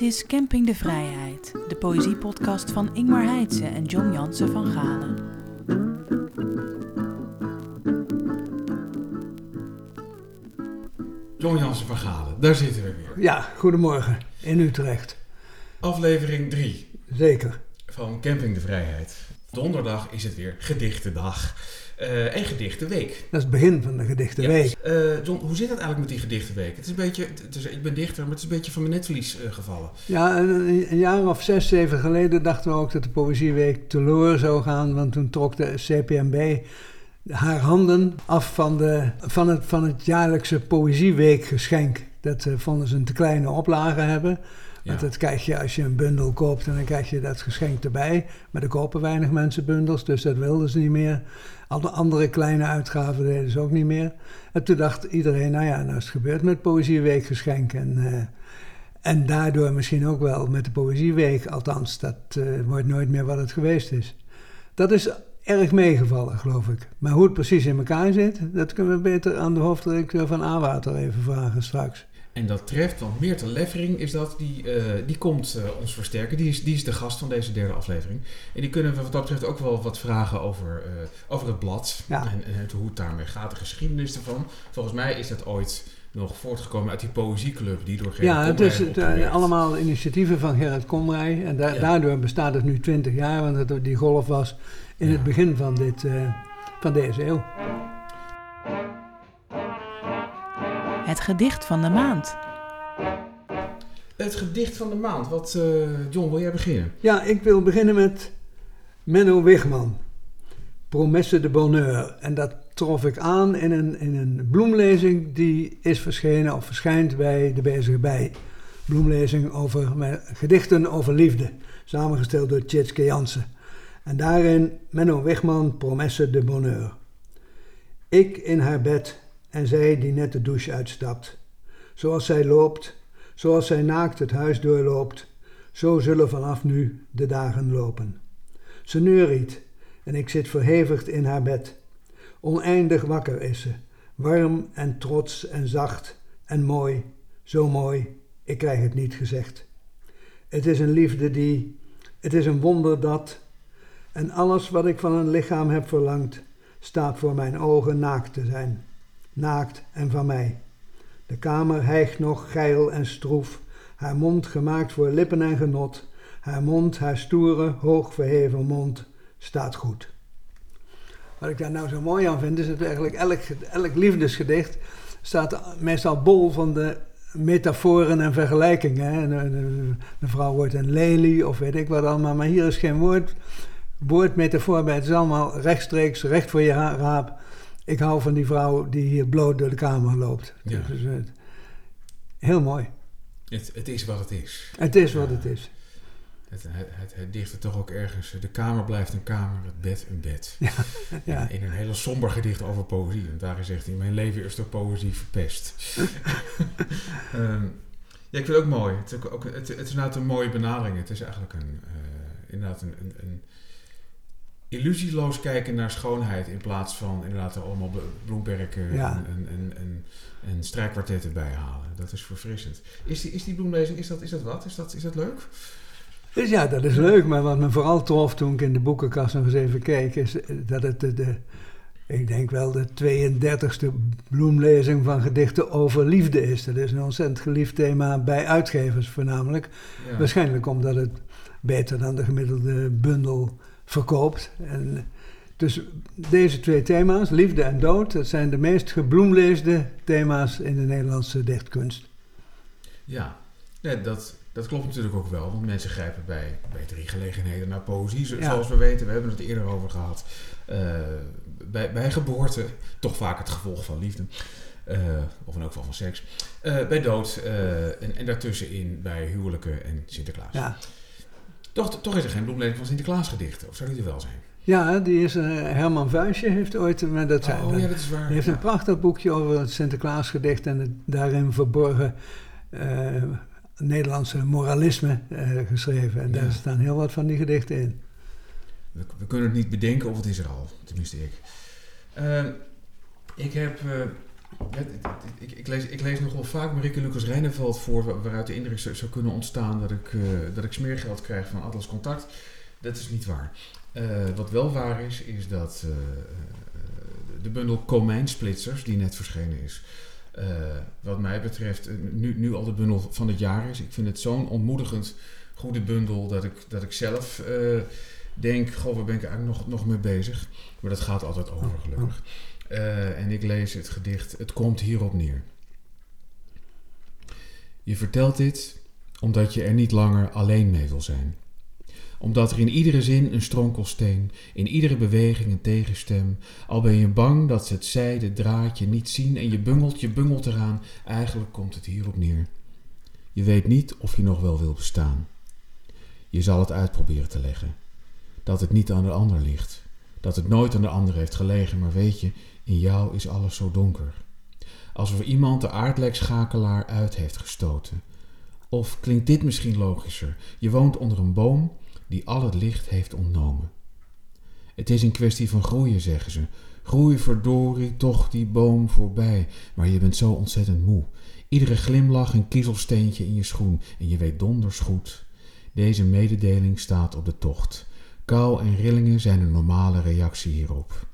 Dit is Camping de Vrijheid, de poëziepodcast van Ingmar Heitse en John Jansen van Galen. John Jansen van Galen, daar zitten we weer. Ja, goedemorgen in Utrecht. Aflevering 3 Zeker. van Camping de Vrijheid. Donderdag is het weer gedichtendag. Eh en gedichtenweek. Dat is het begin van de gedichtenweek. Ja. Eh, John, hoe zit het eigenlijk met die gedichtenweek? Het is een beetje, het is, ik ben dichter, maar het is een beetje van mijn netvlies eh, gevallen. Ja, een, een jaar of zes, zeven geleden dachten we ook dat de Poëzieweek teloor zou gaan. Want toen trok de CPMB haar handen af van, de, van, het, van het jaarlijkse Poëzieweekgeschenk. Dat vonden ze een te kleine oplage hebben. Want dat krijg je als je een bundel koopt en dan krijg je dat geschenk erbij. Maar er kopen weinig mensen bundels, dus dat wilden ze niet meer. Alle andere kleine uitgaven deden ze ook niet meer. En toen dacht iedereen, nou ja, nou is het gebeurd met Poëzieweekgeschenk. En, eh, en daardoor misschien ook wel met de Poëzieweek, althans, dat eh, wordt nooit meer wat het geweest is. Dat is erg meegevallen, geloof ik. Maar hoe het precies in elkaar zit, dat kunnen we beter aan de hoofdredacteur van A-Water even vragen straks. En dat treft, want Meerte Leffering is dat, die, eh, die komt eh, ons versterken. Die is, die is de gast van deze derde aflevering. En die kunnen we wat dat betreft ook wel wat vragen over, eh, over het blad. Ja. En, en het- hoe het daarmee gaat, de geschiedenis ervan. Volgens mij is dat ooit nog voortgekomen uit die poëzieclub die door Gerrit Ja, het is het, allemaal initiatieven van Gerrit Komrij. En da- Ja. daardoor bestaat het nu 20 jaar, want het, die golf was in Ja. het begin van, dit, van deze eeuw. Het gedicht van de maand. Het gedicht van de maand. Wat, eh, John, wil jij beginnen? Ja, ik wil beginnen met Menno Wigman. Promesse de Bonheur. En dat trof ik aan in een, in een bloemlezing die is verschenen of verschijnt bij de Bezige Bij. Bloemlezing over met gedichten over liefde, samengesteld door Tjitske Jansen. En daarin Menno Wigman, Promesse de Bonheur. Ik in haar bed en zij die net de douche uitstapt. Zoals zij loopt, zoals zij naakt het huis doorloopt, zo zullen vanaf nu de dagen lopen. Ze neuriet en ik zit verhevigd in haar bed. Oneindig wakker is ze, warm en trots en zacht en mooi, zo mooi, ik krijg het niet gezegd. Het is een liefde die, het is een wonder dat, en alles wat ik van een lichaam heb verlangd, staat voor mijn ogen naakt te zijn. Naakt en van mij. De kamer hijgt nog geil en stroef, haar mond gemaakt voor lippen en genot. Haar mond, haar stoere, hoog verheven mond, staat goed. Wat ik daar nou zo mooi aan vind, is dat eigenlijk elk, elk liefdesgedicht staat meestal bol van de metaforen en vergelijkingen. hè. Een vrouw wordt een lelie of weet ik wat allemaal, maar hier is geen woord, woord metafoor bij. Het is allemaal rechtstreeks, recht voor je ra- raap. Ik hou van die vrouw die hier bloot door de kamer loopt. Ja. Dus, eh, heel mooi. Het, het is wat het is. Het is wat het is. Het, het, het, het dicht toch ook ergens. De kamer blijft een kamer, het bed een bed. Ja. In een hele somber gedicht over poëzie. En daarin zegt hij: Mijn leven is door poëzie verpest. Ehm, ja, ik vind het ook mooi. Het is, ook, het, het is inderdaad een mooie benadering. Het is eigenlijk een, eh, inderdaad een, een, een illusieloos kijken naar schoonheid. In plaats van inderdaad er allemaal blo- bloemperken Ja. en, en, en, en, en strijkkwartetten bij halen. Dat is verfrissend. Is die, is die bloemlezing, is dat, is dat wat? Is dat, is dat leuk? Dus ja, dat is leuk. Maar wat me vooral trof toen ik in de boekenkast nog eens even keek, is eh, dat het de, de ik denk wel de 32e bloemlezing van gedichten over liefde is. Dat is een ontzettend geliefd thema bij uitgevers voornamelijk. Ja. Waarschijnlijk omdat het beter dan de gemiddelde bundel verkoopt. En dus deze twee thema's, liefde en dood, dat zijn de meest gebloemleesde thema's in de Nederlandse dichtkunst. Ja, nee, dat, dat klopt natuurlijk ook wel. Want mensen grijpen bij, bij drie gelegenheden naar poëzie. Zo- Ja. Zoals we weten, we hebben het eerder over gehad. Eh, bij, bij geboorte toch vaak het gevolg van liefde. Eh, of in elk geval van seks. Eh, bij dood en, en daartussenin bij huwelijken en Sinterklaas. Ja, Toch, toch is er geen bloemlezing van Sinterklaas gedichten. Of zou die er wel zijn? ja die is, eh, Herman Vuijsje heeft ooit, maar dat zijn, oh ja, dat is waar. Hij heeft Ja. een prachtig boekje over het Sinterklaasgedicht en het daarin verborgen eh, Nederlandse moralisme eh, geschreven. En Ja. daar staan heel wat van die gedichten in. We, we kunnen het niet bedenken of het is er al. Tenminste ik. Eh, ik heb ik, ik, lees, ik lees nogal vaak Marieke Lucas Reineveld voor, wa- waaruit de indruk zou, kunnen ontstaan dat ik, eh, dat ik smeergeld krijg van Atlas Contact. Dat is niet waar. Eh, wat wel waar is, is dat eh, de bundel Komijnsplitsers, die net verschenen is, wat mij betreft nu, nu al de bundel van het jaar is. Ik vind het zo'n ontmoedigend goede bundel dat ik, dat ik zelf denk, goh, waar ben ik eigenlijk nog, nog mee bezig? Maar dat gaat altijd over, gelukkig. Eh, en ik lees het gedicht Het komt hierop neer. Je vertelt dit omdat je er niet langer alleen mee wil zijn. Omdat er in iedere zin een stronkelsteen, in iedere beweging een tegenstem, al ben je bang dat ze het zijde draadje niet zien en je bungelt, je bungelt eraan, eigenlijk komt het hierop neer. Je weet niet of je nog wel wil bestaan. Je zal het uitproberen te leggen. Dat het niet aan de ander ligt. Dat het nooit aan de ander heeft gelegen, maar weet je, in jou is alles zo donker. Alsof iemand de aardlekschakelaar uit heeft gestoten. Of klinkt dit misschien logischer? Je woont onder een boom die al het licht heeft ontnomen. Het is een kwestie van groeien, zeggen ze. Groei verdorie toch die boom voorbij, maar je bent zo ontzettend moe. Iedere glimlach een kiezelsteentje in je schoen en je weet donders goed. Deze mededeling staat op de tocht. Kou en rillingen zijn een normale reactie hierop.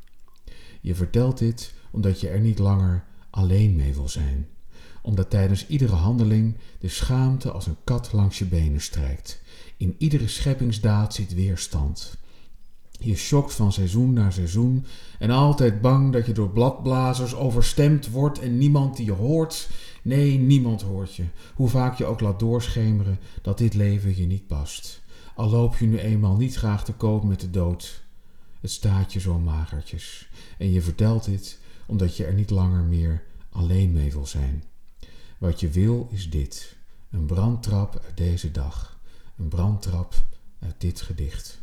Je vertelt dit omdat je er niet langer alleen mee wil zijn. Omdat tijdens iedere handeling de schaamte als een kat langs je benen strijkt. In iedere scheppingsdaad zit weerstand. Je schokt van seizoen naar seizoen en altijd bang dat je door bladblazers overstemd wordt en niemand die je hoort. Nee, niemand hoort je. Hoe vaak je ook laat doorschemeren dat dit leven je niet past. Al loop je nu eenmaal niet graag te koop met de dood. Het staat je zo magertjes. En je vertelt dit omdat je er niet langer meer alleen mee wil zijn. Wat je wil is dit: een brandtrap uit deze dag, een brandtrap uit dit gedicht.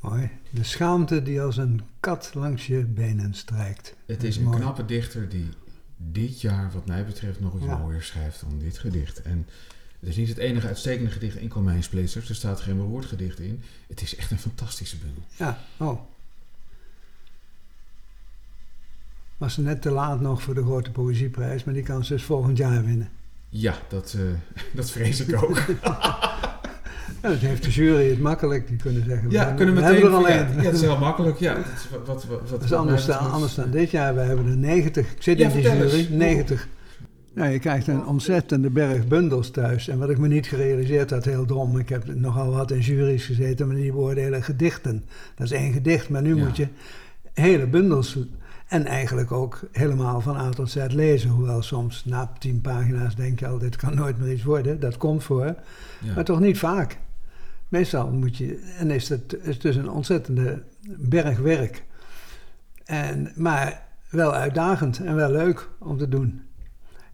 Mooi. De schaamte die als een kat langs je benen strijkt. Het is een mooi. knappe dichter die dit jaar, wat mij betreft, nog iets Ja. mooier schrijft dan dit gedicht. En het is niet het enige uitstekende gedicht in Komijnsplitsers. Er staat geen beroerd gedicht in. Het is echt een fantastische bundel. Ja, oh. Was net te laat nog voor de grote poëzieprijs, maar die kan ze dus volgend jaar winnen. Ja, dat, eh, dat vrees ik ook. Ja, dat heeft de jury het makkelijk, die kunnen zeggen, Ja, kunnen we meteen. hebben er ja, één. ja, dat is heel makkelijk. Ja, dat is wat, wat, wat, wat Dat is anders dan, anders dan dit jaar. We hebben er 90. Ik zit Ja, in die vertel jury. eens. 90. Nou, je krijgt een ontzettende berg bundels thuis. En wat ik me niet gerealiseerd had, heel dom. Ik heb nogal wat in juries gezeten, maar die beoordelen gedichten. Dat is één gedicht, maar nu Ja. moet je hele bundels. En eigenlijk ook helemaal van A tot Z lezen. Hoewel soms na tien pagina's denk je al, dit kan nooit meer iets worden. Dat komt voor. Ja. Maar toch niet vaak. Meestal moet je, en is het is dus een ontzettende berg werk. En, maar wel uitdagend en wel leuk om te doen.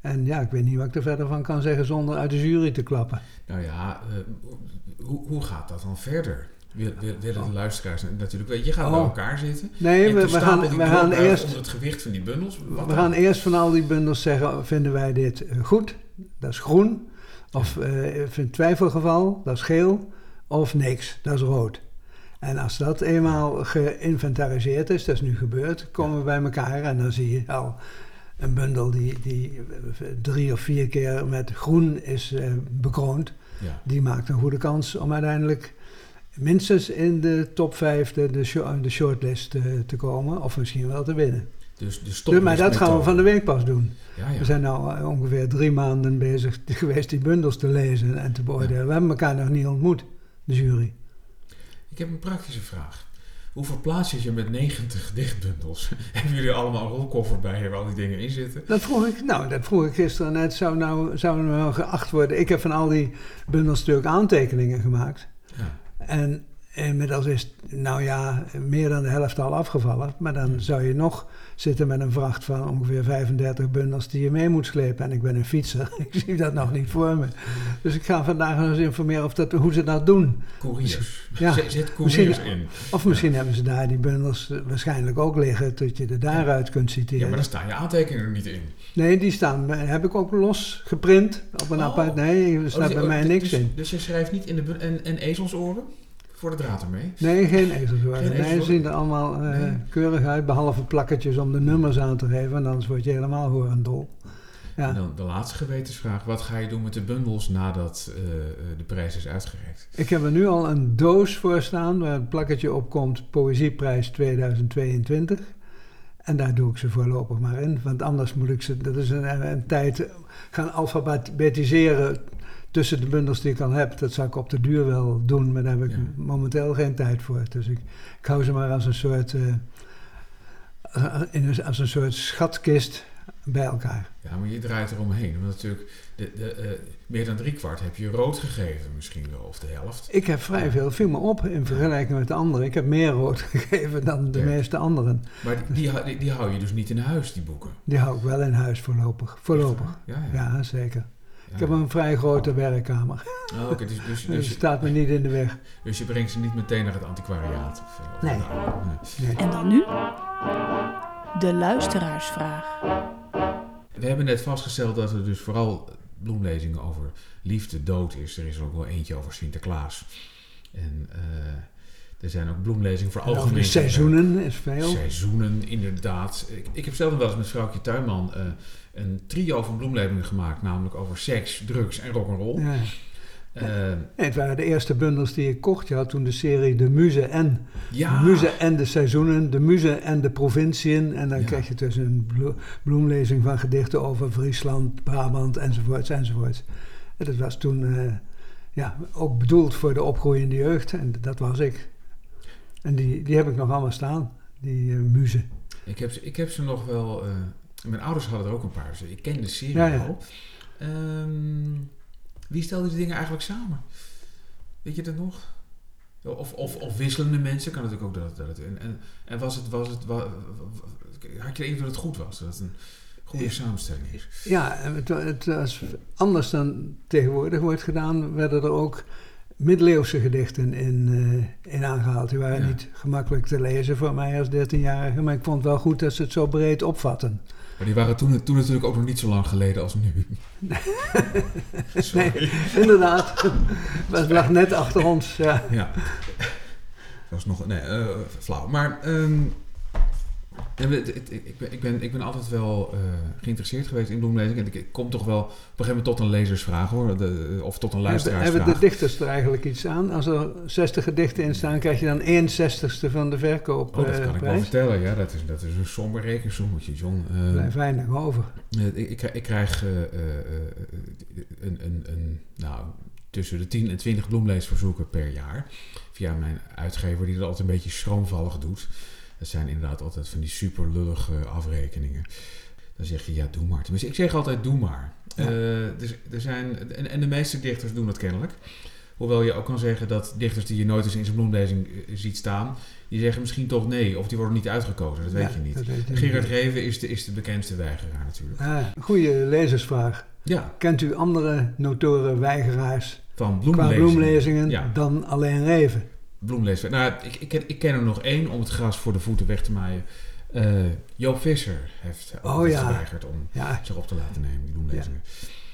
En ja, ik weet niet wat ik er verder van kan zeggen zonder uit de jury te klappen. Nou ja, eh, hoe, hoe gaat dat dan verder? Wil- wil- Willen de luisteraars natuurlijk weten? Je gaat bij Oh. elkaar zitten. Nee, we, gaan, we gaan eerst, onder het gewicht van die bundels. Wat we dan? gaan eerst van al die bundels zeggen, vinden wij dit goed? Dat is groen. Of eh in twijfelgeval, dat is geel. Of niks, dat is rood. En als dat eenmaal geïnventariseerd is, dat is nu gebeurd, komen we bij elkaar en dan zie je al een bundel die, die eh, drie of vier keer met groen is eh, bekroond. Ja. Die maakt een goede kans om uiteindelijk minstens in de top 5, de, de, shor- de shortlist eh, te komen, of misschien wel te winnen. Dus, dus Dus, maar dat gaan we van de week pas doen. Ja, ja. We zijn nu ongeveer drie maanden bezig geweest die bundels te lezen en te beoordelen. We hebben elkaar nog niet ontmoet, de jury. Ik heb een praktische vraag. Hoe verplaats je je met 90 dichtbundels? Hebben jullie allemaal een rolkoffer bij waar al die dingen in zitten? Dat vroeg ik, nou, dat vroeg ik gisteren net. Zou nou, zou nou geacht worden? Ik heb van al die bundels natuurlijk aantekeningen gemaakt. Ja. En inmiddels is, nou ja, meer dan de helft al afgevallen. Maar dan zou je nog zitten met een vracht van ongeveer 35 bundels die je mee moet slepen. En ik ben een fietser, ik zie dat nog niet voor me. Dus ik ga vandaag nog eens informeren of dat, hoe ze dat doen. Couriers. Ja, Zet, couriers in. Of misschien hebben ze daar die bundels eh, waarschijnlijk ook liggen, dat je er daaruit kunt citeren. Ja, maar daar staan je aantekeningen niet in. Nee, die staan, bij- heb ik ook los geprint op een Oh. apart. Nee, er staat Oh, bij oh, mij dus- niks dus, in. Dus je schrijft niet in de en, en ezelsoren? Voor de draad ermee? Nee, geen ezelsoren. Geen Nee, ze zien er allemaal eh, Nee. keurig uit, behalve plakketjes om de nummers aan te geven. En anders word je helemaal horendol. En Ja. dan de laatste gewetensvraag. Wat ga je doen met de bundels nadat eh, eh, de prijs is uitgereikt? Ik heb er nu al een doos voor staan waar het plakketje op komt, Poëzieprijs 2022. En daar doe ik ze voorlopig maar in, want anders moet ik ze, dat is een, een tijd, gaan alfabetiseren tussen de bundels die ik al heb. Dat zou ik op de duur wel doen, maar daar heb ik Ja. momenteel geen tijd voor. Dus ik, ik hou ze maar als een soort, eh, als een soort schatkist bij elkaar. Ja, maar je draait eromheen. Want natuurlijk, de, de, eh, meer dan driekwart heb je rood gegeven misschien wel, of de helft. Ik heb vrij veel, viel me op in vergelijking met de anderen. Ik heb meer rood gegeven dan de Ja. meeste anderen. Maar die, die, die hou je dus niet in huis, die boeken. Die hou ik wel in huis voorlopig. Voorlopig. Ja, ja. Ja, zeker. Ik heb een vrij grote werkkamer. Oh, oké, dus, dus, Dus dus, het je, staat me niet in de weg. dus je brengt ze niet meteen naar het antiquariaat? Of, eh, of Nee. nou, nee. Nee. En dan nu? De luisteraarsvraag. We hebben net vastgesteld dat er dus vooral bloemlezingen over liefde, dood is. Er is er ook wel eentje over Sinterklaas. En eh, er zijn ook bloemlezingen voor algemeen... de seizoenen is veel. Seizoenen, inderdaad. Ik, ik heb zelf nog wel eens met vrouwtje Tuinman eh, een trio van bloemlezingen gemaakt. Namelijk over seks, drugs en rock'n'roll. Ja. Nee, het waren de eerste bundels die ik kocht. Je had toen de serie De Muze en. ja, De Muze en de seizoenen, de Muze en de provinciën. En dan Ja. krijg je dus een blo- bloemlezing van gedichten over Friesland, Brabant enzovoorts enzovoorts. En dat was toen eh, ja, ook bedoeld voor de opgroeiende jeugd. En dat was ik. En die, die heb ik nog allemaal staan, die muze. ik, heb, ze- ik heb ze nog wel... mijn ouders hadden er ook een paar. Dus ik ken de serie Ja, ja. al. Ehm, wie stelde die dingen eigenlijk samen? Weet je dat nog? Of, of, of wisselende mensen, kan natuurlijk ook dat, dat het... En, en, en was het, was het, wa- wa- wa- had je indruk dat het goed was? Dat het een goede Ja. samenstelling is? Ja, het, het was anders dan tegenwoordig wordt gedaan, werden er ook middeleeuwse gedichten in, eh, in aangehaald. Die waren Ja. niet gemakkelijk te lezen voor mij als 13-jarige, maar ik vond het wel goed dat ze het zo breed opvatten. Maar die waren toen, toen natuurlijk ook nog niet zo lang geleden als nu. Nee, inderdaad. Het lag net achter ons. Ja. Ja. Dat was nog... Nee, eh, flauw. Maar... ehm, ja, ik, ben, ik, ben, ik ben altijd wel eh, geïnteresseerd geweest in bloemlezing. En ik, kom toch wel op een gegeven moment tot een lezersvraag hoor. De, of tot een Hebben, hebben luisteraarsvraag. de dichters er eigenlijk iets aan? Als er 60 gedichten in staan, krijg je dan 1 zestigste van de Oh, dat verkoopprijs. kan ik wel vertellen. Ja, dat is, dat is een somber rekensommetje, John. Eh, Er blijft weinig over. Eh, ik, ik, krijg- ik krijg eh, eh, eh, een, een, een, nou, tussen de 10 en 20 bloemleesverzoeken per jaar. Via mijn uitgever, die dat altijd een beetje schroomvallig doet. Dat zijn inderdaad altijd van die super lullige afrekeningen. Dan zeg je, ja, doe maar. Tenminste, ik zeg altijd, doe maar. Ja. Eh, dus, er zijn, en, en de meeste dichters doen dat kennelijk. Hoewel je ook kan zeggen dat dichters die je nooit eens in zijn bloemlezing eh, ziet staan... die zeggen misschien toch nee, of die worden niet uitgekozen. Dat weet Ja, je niet. weet Gerard niet. Reven is de, is de bekendste weigeraar natuurlijk. Ah, goede lezersvraag. Ja, Kent u andere notoren weigeraars van qua bloemlezingen Ja. dan alleen Reven? Bloemlees. Nou, ik, ik, ken, ik ken er nog één om het gras voor de voeten weg te maaien. Eh, Joop Visser heeft Oh, altijd ja. geweigerd om Ja, zich op te laten nemen, die bloemlezingen.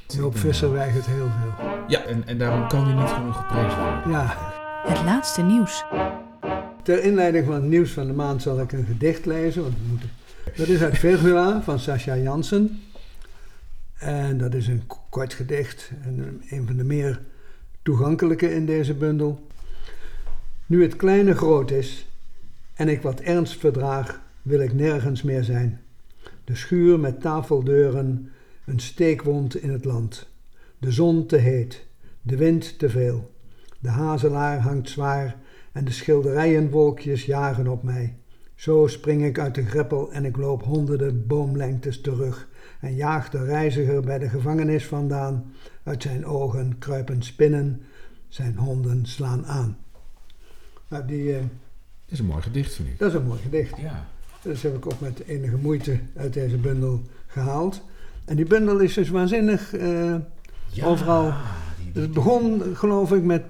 Joop Ik ben Visser wel- weigert heel veel. Ja, en, en daarom kan hij niet genoeg geprezen worden. Ja. Het laatste nieuws. Ter inleiding van het nieuws van de maand zal ik een gedicht lezen. Want we moeten... Dat is uit Virgula van Sascha Jansen. En dat is een kort gedicht. En een van de meer toegankelijke in deze bundel. Nu het kleine groot is en ik wat ernst verdraag, wil ik nergens meer zijn. De schuur met tafeldeuren, een steekwond in het land. De zon te heet, de wind te veel. De hazelaar hangt zwaar en de schilderijenwolkjes jagen op mij. Zo spring ik uit de greppel en ik loop honderden boomlengtes terug en jaag de reiziger bij de gevangenis vandaan. Uit zijn ogen kruipen spinnen, zijn honden slaan aan. Nou, die, eh, Dat is een mooi gedicht, vind ik. dat is een mooi gedicht. Ja. Dat heb ik ook met enige moeite uit deze bundel gehaald. En die bundel is dus waanzinnig. eh, Overal. die- het begon, geloof ik, met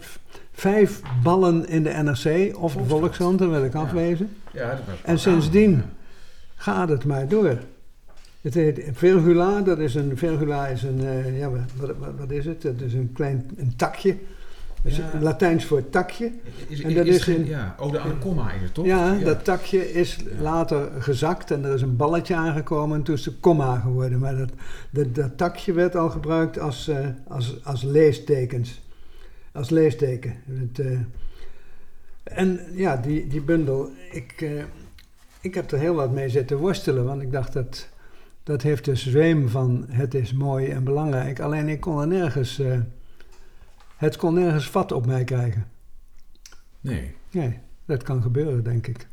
vijf ballen in de NRC of de Volkskrant. Dat wil ik afwezen. Ja, dat was- En sindsdien Ja. gaat het maar door. Het heet Virgula, dat is een, Virgula is een, eh, ja, wat, wat, wat is het? Dat is een klein een takje Dus Ja. Latijns voor takje. Is, En dat is in- ja, ode aan de komma is het toch? Ja, dat takje is later gezakt en er is een balletje aangekomen en toen is het komma geworden. Maar dat, dat, dat takje werd al gebruikt als, eh, als, als leestekens. Als leesteken. Het, eh, en ja, die, die bundel, ik, eh, ik heb er heel wat mee zitten worstelen, want ik dacht dat dat heeft de zweem van het is mooi en belangrijk. Alleen ik kon er nergens, het kon nergens vat op mij krijgen. Nee. Nee, dat kan gebeuren, denk ik.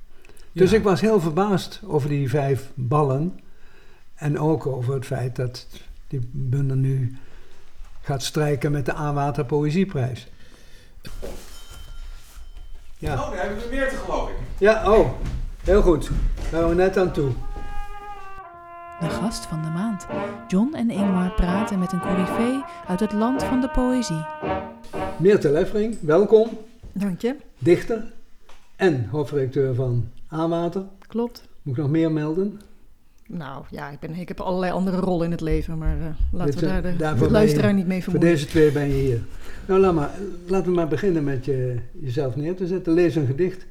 Dus Ja. ik was heel verbaasd over die vijf ballen. En ook over het feit dat die bundel nu gaat strijken met de Aanwater Poëzieprijs. Ja, Oh, daar heb ik er meer te geloof ik. ja oh, heel goed. Daar waren we net aan toe. De gast van de maand. John en Ingmar praten met een coryfee uit het land van de poëzie. Meerte Leffering, welkom. Dank je. Dichter en hoofdredacteur van Aanwater. Klopt. Moet ik nog meer melden? Nou ja, ik, ben, ik heb allerlei andere rollen in het leven, maar eh, laten Dit, we daar de daarvoor ben luisteraar je- niet mee Voor vermoeien. deze twee ben je hier. Nou, laat maar, laten we maar beginnen met je, jezelf neer te zetten. Lees een gedicht.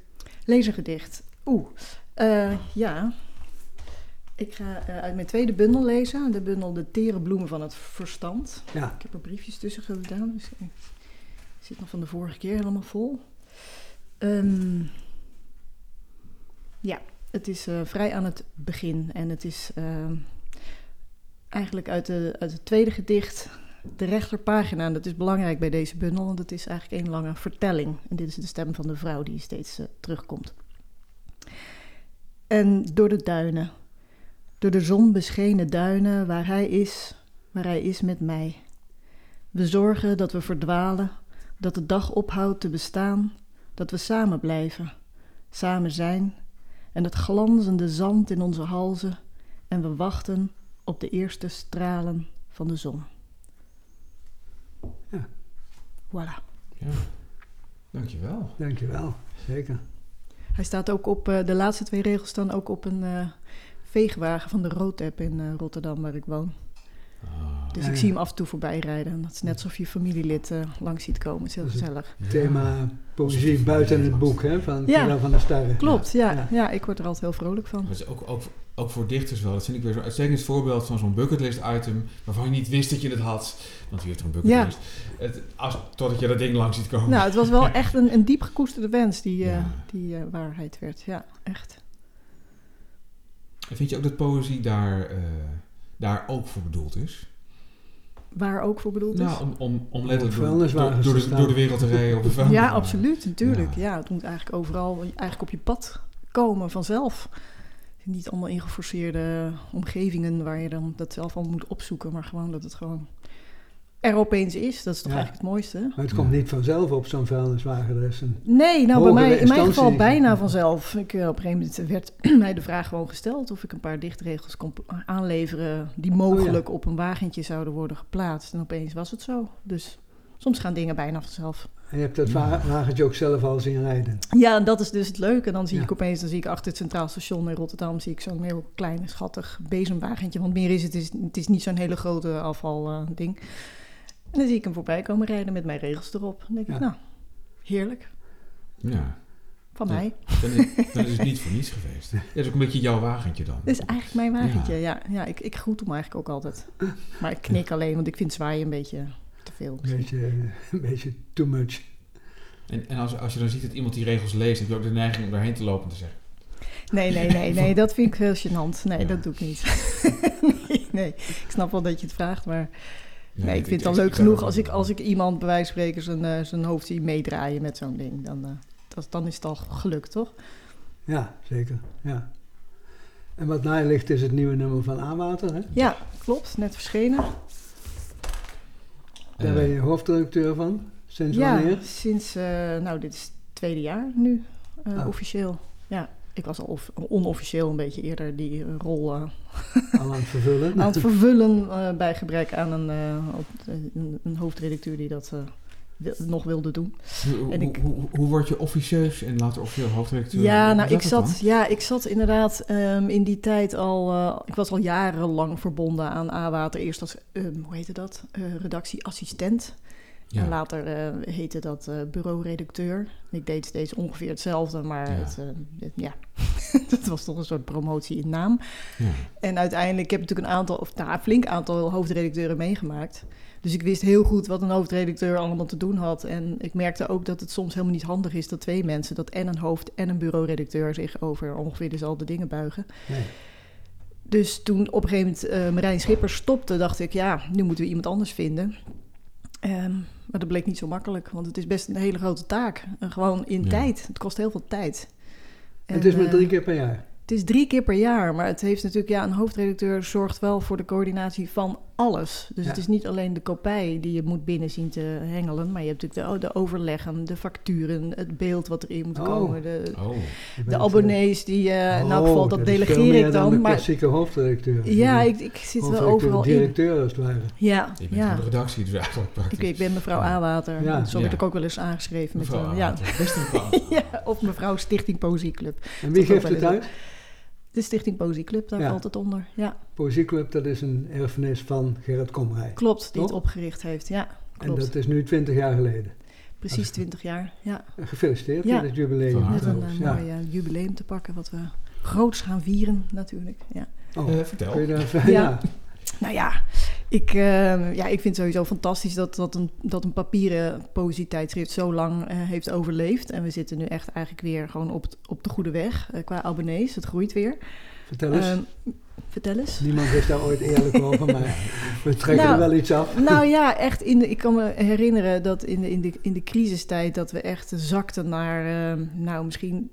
Lees een gedicht. Oeh, eh, ja. Ik ga eh, uit mijn tweede bundel lezen. De bundel De tere bloemen van het verstand. Ja, Ik heb er briefjes tussen gedaan, dus ik zit nog van de vorige keer helemaal vol. Ehm, ja, het is eh, vrij aan het begin en het is ehm, eigenlijk uit, de, uit het tweede gedicht de rechterpagina. En dat is belangrijk bij deze bundel, want het is eigenlijk één lange vertelling. En dit is de stem van de vrouw die steeds eh, terugkomt. En door de duinen, door de zon beschenen duinen, waar hij is, waar hij is met mij. We zorgen dat we verdwalen, dat de dag ophoudt te bestaan, dat we samen blijven, samen zijn en het glanzende zand in onze halzen en we wachten op de eerste stralen van de zon. Ja. Voilà. Ja. Dankjewel. dankjewel. Zeker. Hij staat ook op, eh, de laatste twee regels staan ook op een eh, veegwagen van de Roodtap in eh, Rotterdam, waar ik woon. Ah, Dus Ja, ik ja. zie hem af en toe voorbij rijden. En dat is net alsof je familielid eh, langs ziet komen. Het is heel gezellig. Thema poëzie buiten het boek hè, van Ja. Kira van der Starre. Klopt, ja. Ja. ja. ik word er altijd heel vrolijk van. Dat is ook, ook, ook voor dichters wel. Dat vind ik weer zo'n uitstekend voorbeeld van zo'n bucketlist item waarvan je niet wist dat je het had. Want wie heeft er een bucketlist? Het, als, totdat je dat ding langs ziet komen. Nou, het was wel echt een, een diep gekoesterde wens die, eh, Ja. die eh, waarheid werd. Ja, echt. En vind je ook dat poëzie daar, eh, daar ook voor bedoeld is? Waar ook voor bedoeld is. Nou, om, om, om letterlijk door, door, de, door de wereld te rijden op een ja, absoluut, natuurlijk. Ja. Ja. het moet eigenlijk overal, eigenlijk op je pad komen vanzelf. Niet allemaal ingeforceerde omgevingen waar je dan dat zelf al moet opzoeken, maar gewoon dat het gewoon er opeens is. Dat is toch Ja. eigenlijk het mooiste. Maar het komt niet vanzelf op zo'n vuilniswagen. Er is een, Nee, nou bij mij, in mijn geval bijna vanzelf. Ik, eh, op een gegeven moment werd mij de vraag gewoon gesteld of ik een paar dichtregels kon aanleveren die mogelijk op een wagentje zouden worden geplaatst. En opeens was het zo. Dus soms gaan dingen bijna vanzelf. en je hebt dat wa- wagentje ook zelf al zien rijden. Ja, en dat is dus het leuke. Dan zie Ja. ik opeens, dan zie ik achter het Centraal Station in Rotterdam, zie ik zo'n heel klein, schattig bezemwagentje. Want meer is het, het is, het is niet zo'n hele grote afvalding. En dan zie ik hem voorbij komen rijden met mijn regels erop. Dan denk Ja. ik, nou, heerlijk. Ja, Van mij. dan is, niet voor niets geweest. Dat is ook een beetje jouw wagentje dan. Dit is eigenlijk mijn wagentje, ja. ja, ik, ik groet hem eigenlijk ook altijd. Maar ik knik alleen, want ik vind zwaaien een beetje te veel. Een beetje, een beetje too much. En, en als, als je dan ziet dat iemand die regels leest, heb je ook de neiging om daarheen te lopen en te zeggen... Nee, nee, nee, nee, dat vind ik heel gênant. Nee, Ja. dat doe ik niet. nee, nee, ik snap wel dat je het vraagt, maar Nee, ik vind het al leuk genoeg als ik, als ik iemand bij wijze van spreken zijn, eh, zijn hoofd zie meedraaien met zo'n ding. Dan, eh, dat, dan is het al gelukt, toch? Ja, zeker. Ja. En wat naast ligt is het nieuwe nummer van Aanwater. Hè? Ja, klopt, net verschenen. Daar Eh, ben je hoofdredacteur van. Sinds ja, wanneer? sinds, eh, nou, dit is het tweede jaar nu, eh, Oh. officieel. Ja, ik was al of- onofficieel een beetje eerder die eh, rol eh, aan het vervullen. aan het vervullen eh, bij gebrek aan een, op- een, hoofdredacteur die dat wil- nog wilde doen. Hoe, en ik- hoe, hoe word je officieus en later officieel hoofdredacteur? Ja, nou, ik zat, ja, ik zat inderdaad ehm, in die tijd al... ik was al jarenlang verbonden aan A-Water. Eerst als, ehm, hoe heette dat? Redactieassistent. Ja. En later eh, heette dat eh bureau-redacteur. Ik deed steeds ongeveer hetzelfde, maar Ja. Het, eh, het- ja. dat was toch een soort promotie in naam. Ja. En uiteindelijk heb ik natuurlijk een aantal, of nou, een flink aantal hoofdredacteuren meegemaakt. Dus ik wist heel goed wat een hoofdredacteur allemaal te doen had. En ik merkte ook dat het soms helemaal niet handig is dat twee mensen, dat en een hoofd en een bureauredacteur, zich over ongeveer dezelfde dingen buigen. Nee. Dus toen op een gegeven moment Marijn Schippers stopte, dacht ik, ja, nu moeten we iemand anders vinden. Ehm, maar dat bleek niet zo makkelijk, want het is best een hele grote taak. En gewoon in Ja. tijd. Het kost heel veel tijd. het is En, maar eh, drie keer per jaar. het is drie keer per jaar, maar het heeft natuurlijk, ja, een hoofdredacteur zorgt wel voor de coördinatie van alles. Dus Ja. het is niet alleen de kopij die je moet binnen zien te hengelen, maar je hebt natuurlijk de, de overleggen, de facturen, het beeld wat erin moet Oh. komen, de, Oh, de abonnees die, eh in elk oh, geval, dat, delegeer ik dan dan. de Maar klassieke hoofdredacteur. ja, ik, ik zit wel overal in. directeur als het ware. Ja, je bent ja. van de redactie dus eigenlijk praktisch. Ik, ik ben mevrouw Ja. Awater. Ja. Zo werd ik ook wel eens aangeschreven. Met, Mevrouw eh, ja. Best een ja, of mevrouw Stichting Poëzieclub. En wie geeft het uit? De Stichting Poëzieclub, daar Ja. valt het onder. Ja, Poëzieclub, dat is een erfenis van Gerrit Komrij. klopt, die het opgericht heeft. Ja, En klopt. dat is nu 20 jaar geleden. Precies 20 jaar. Ja, Gefeliciteerd Ja. met het jubileum. Met harte. een eh, Ja. mooi eh, jubileum te pakken, wat we groots gaan vieren natuurlijk. Ja. Oh, Eh, vertel. kun je daar even- Ja. ja. Nou ja, ik, eh, ja, ik vind het sowieso fantastisch dat, dat, een, dat een papieren poëzietijdschrift zo lang eh, heeft overleefd. En we zitten nu echt eigenlijk weer gewoon op, het- op de goede weg eh, qua abonnees. Het groeit weer. Vertel eens. Ehm, vertel eens. Niemand is daar ooit eerlijk over, maar we trekken Nou, er wel iets af. Nou ja, echt. In de, ik kan me herinneren dat in de, in de, in de crisistijd dat we echt zakten naar, eh, nou misschien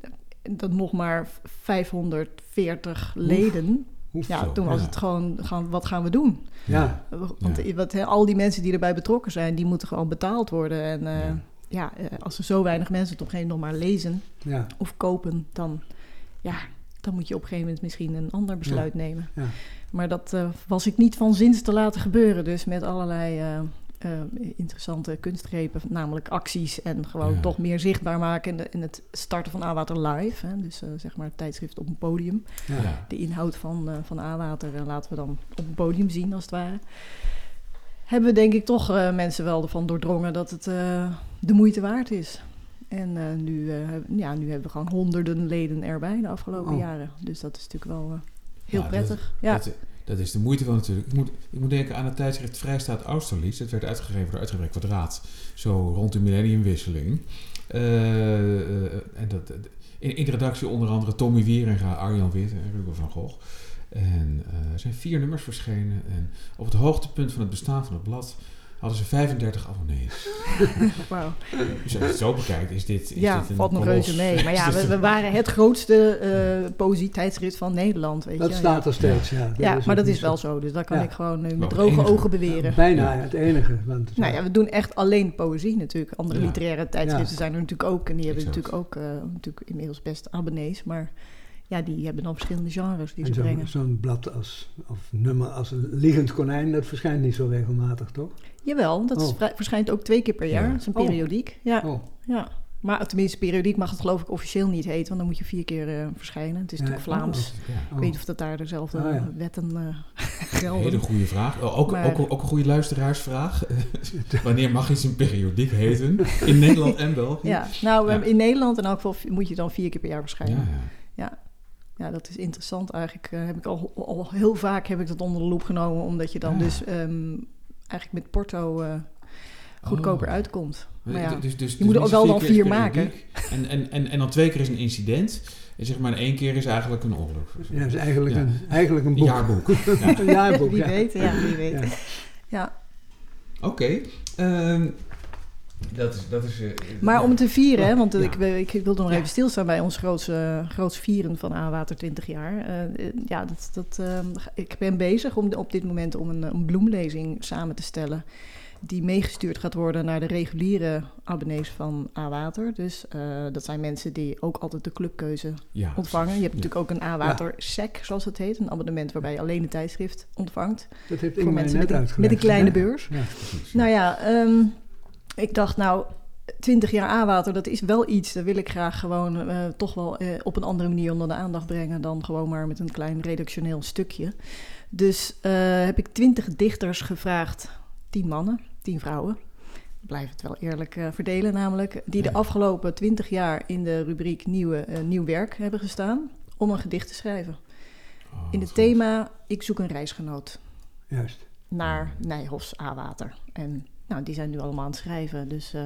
dat nog maar 540 leden. Oef, Ja, zo, toen was ja. het gewoon, gaan, wat gaan we doen? Ja, Want Ja. wat, hè, al die mensen die erbij betrokken zijn, die moeten gewoon betaald worden. En eh, Ja. ja, eh, als er zo weinig mensen het op een gegeven moment nog maar lezen ja, of kopen, dan, ja, dan moet je op een gegeven moment misschien een ander besluit nemen. ja. Maar dat eh, was ik niet van zins te laten gebeuren. Dus met allerlei eh, eh, interessante kunstgrepen, namelijk acties en gewoon Ja. toch meer zichtbaar maken in, de- het starten van A-Water live. Hè? Dus eh, zeg maar het tijdschrift op een podium. ja. De inhoud van, eh van A-Water eh, laten we dan op een podium zien als het ware. Hebben we denk ik toch mensen wel ervan doordrongen dat het de moeite waard is. En nu, ja, nu hebben we gewoon honderden leden erbij de afgelopen Oh. jaren. Dus dat is natuurlijk wel heel Ja, prettig. ja. Dat, dat is de moeite van natuurlijk. Ik moet, ik moet denken aan het tijdschrift Vrijstaat Austerlitz. Dat werd uitgegeven door Uitgeverij Kwadraat. Zo rond de millenniumwisseling. Eh, eh, en dat, in, in de redactie onder andere Tommy Wieringa, Arjan Wit en Ruben van Gogh. En eh, er zijn vier nummers verschenen. En op het hoogtepunt van het bestaan van het blad hadden ze 35 abonnees. Wauw. Dus als je het zo bekijkt, is dit. Is Ja, dit een valt nog reuze mee. Maar ja, we, waren het grootste eh poëzie-tijdschrift van Nederland. Weet Dat je? staat er steeds, ja. Ja, maar dat is wel zo. Dus dat kan Ja. ik gewoon nu ook met droge enige. ogen beweren. Bijna het enige. Want, Nou ja, we doen echt alleen poëzie natuurlijk. Andere Ja. literaire tijdschriften Ja. zijn er natuurlijk ook. En die hebben Exact. natuurlijk ook eh, natuurlijk inmiddels best abonnees. Maar ja, die hebben dan verschillende genres die en ze zo'n brengen. zo'n blad als, of nummer als een liegend konijn, dat verschijnt niet zo regelmatig, toch? Jawel, dat Oh. verschijnt ook twee keer per jaar. Ja. Dat is een Oh. periodiek. Ja, Oh, ja. Maar tenminste, periodiek mag het geloof ik officieel niet heten. Want dan moet je vier keer eh, verschijnen. Het is Ja, natuurlijk oh. Vlaams. Ja. Ik weet niet of dat daar dezelfde Ah, ja. wetten eh Een gelden. hele goede vraag. Oh, Ook, Maar- ook, ook een goede luisteraarsvraag. Wanneer mag iets een periodiek heten? In Nederland en België? Ja, nou Ja. in Nederland in elk geval moet je dan vier keer per jaar ja, verschijnen. ja. Ja, dat is interessant. Eigenlijk eh, heb ik al, al heel vaak heb ik dat onder de loep genomen, omdat je dan Ja. dus ehm, eigenlijk met porto eh, goedkoper Oh. uitkomt. Maar ja, Dus, dus, je moet er ook wel dan vier maken. En, en, en, en dan twee keer is een incident. En zeg maar, één keer is eigenlijk een ongeluk. ja, dat is eigenlijk, Ja. Een, eigenlijk een Een boek. jaarboek. Ja. Een jaarboek, wie ja. weet, ja, wie weet. Ja. Ja. Oké. ehm, dat is... Dat is eh, Maar om het te vieren, hè, want Ja. ik, ik wilde nog Ja. even stilstaan bij ons grootste, grootste vieren van A-Water 20 jaar. Eh, eh, ja, dat, dat, ehm, ik ben bezig om op dit moment om een, een bloemlezing samen te stellen. Die meegestuurd gaat worden naar de reguliere abonnees van A-Water. Dus eh, dat zijn mensen die ook altijd de clubkeuze ja, ontvangen. Je hebt Ja. natuurlijk ook een A-Water SEC, zoals het heet. Een abonnement waarbij je alleen een tijdschrift ontvangt. Dat heeft Voor mensen net met een, uitgelegd. met een kleine beurs. Ja. precies. Nou ja, ehm, ik dacht nou, 20 jaar A-water, dat is wel iets. Dat wil ik graag gewoon eh, toch wel eh, op een andere manier onder de aandacht brengen dan gewoon maar met een klein redactioneel stukje. Dus eh, heb ik 20 dichters gevraagd, 10 mannen, 10 vrouwen. blijf het wel eerlijk verdelen namelijk, die de afgelopen twintig jaar in de rubriek nieuwe, Nieuw Werk hebben gestaan om een gedicht te schrijven. Oh, In het thema Ik zoek een reisgenoot Juist. naar Nijhofs A-water. En nou, die zijn nu allemaal aan het schrijven, dus eh,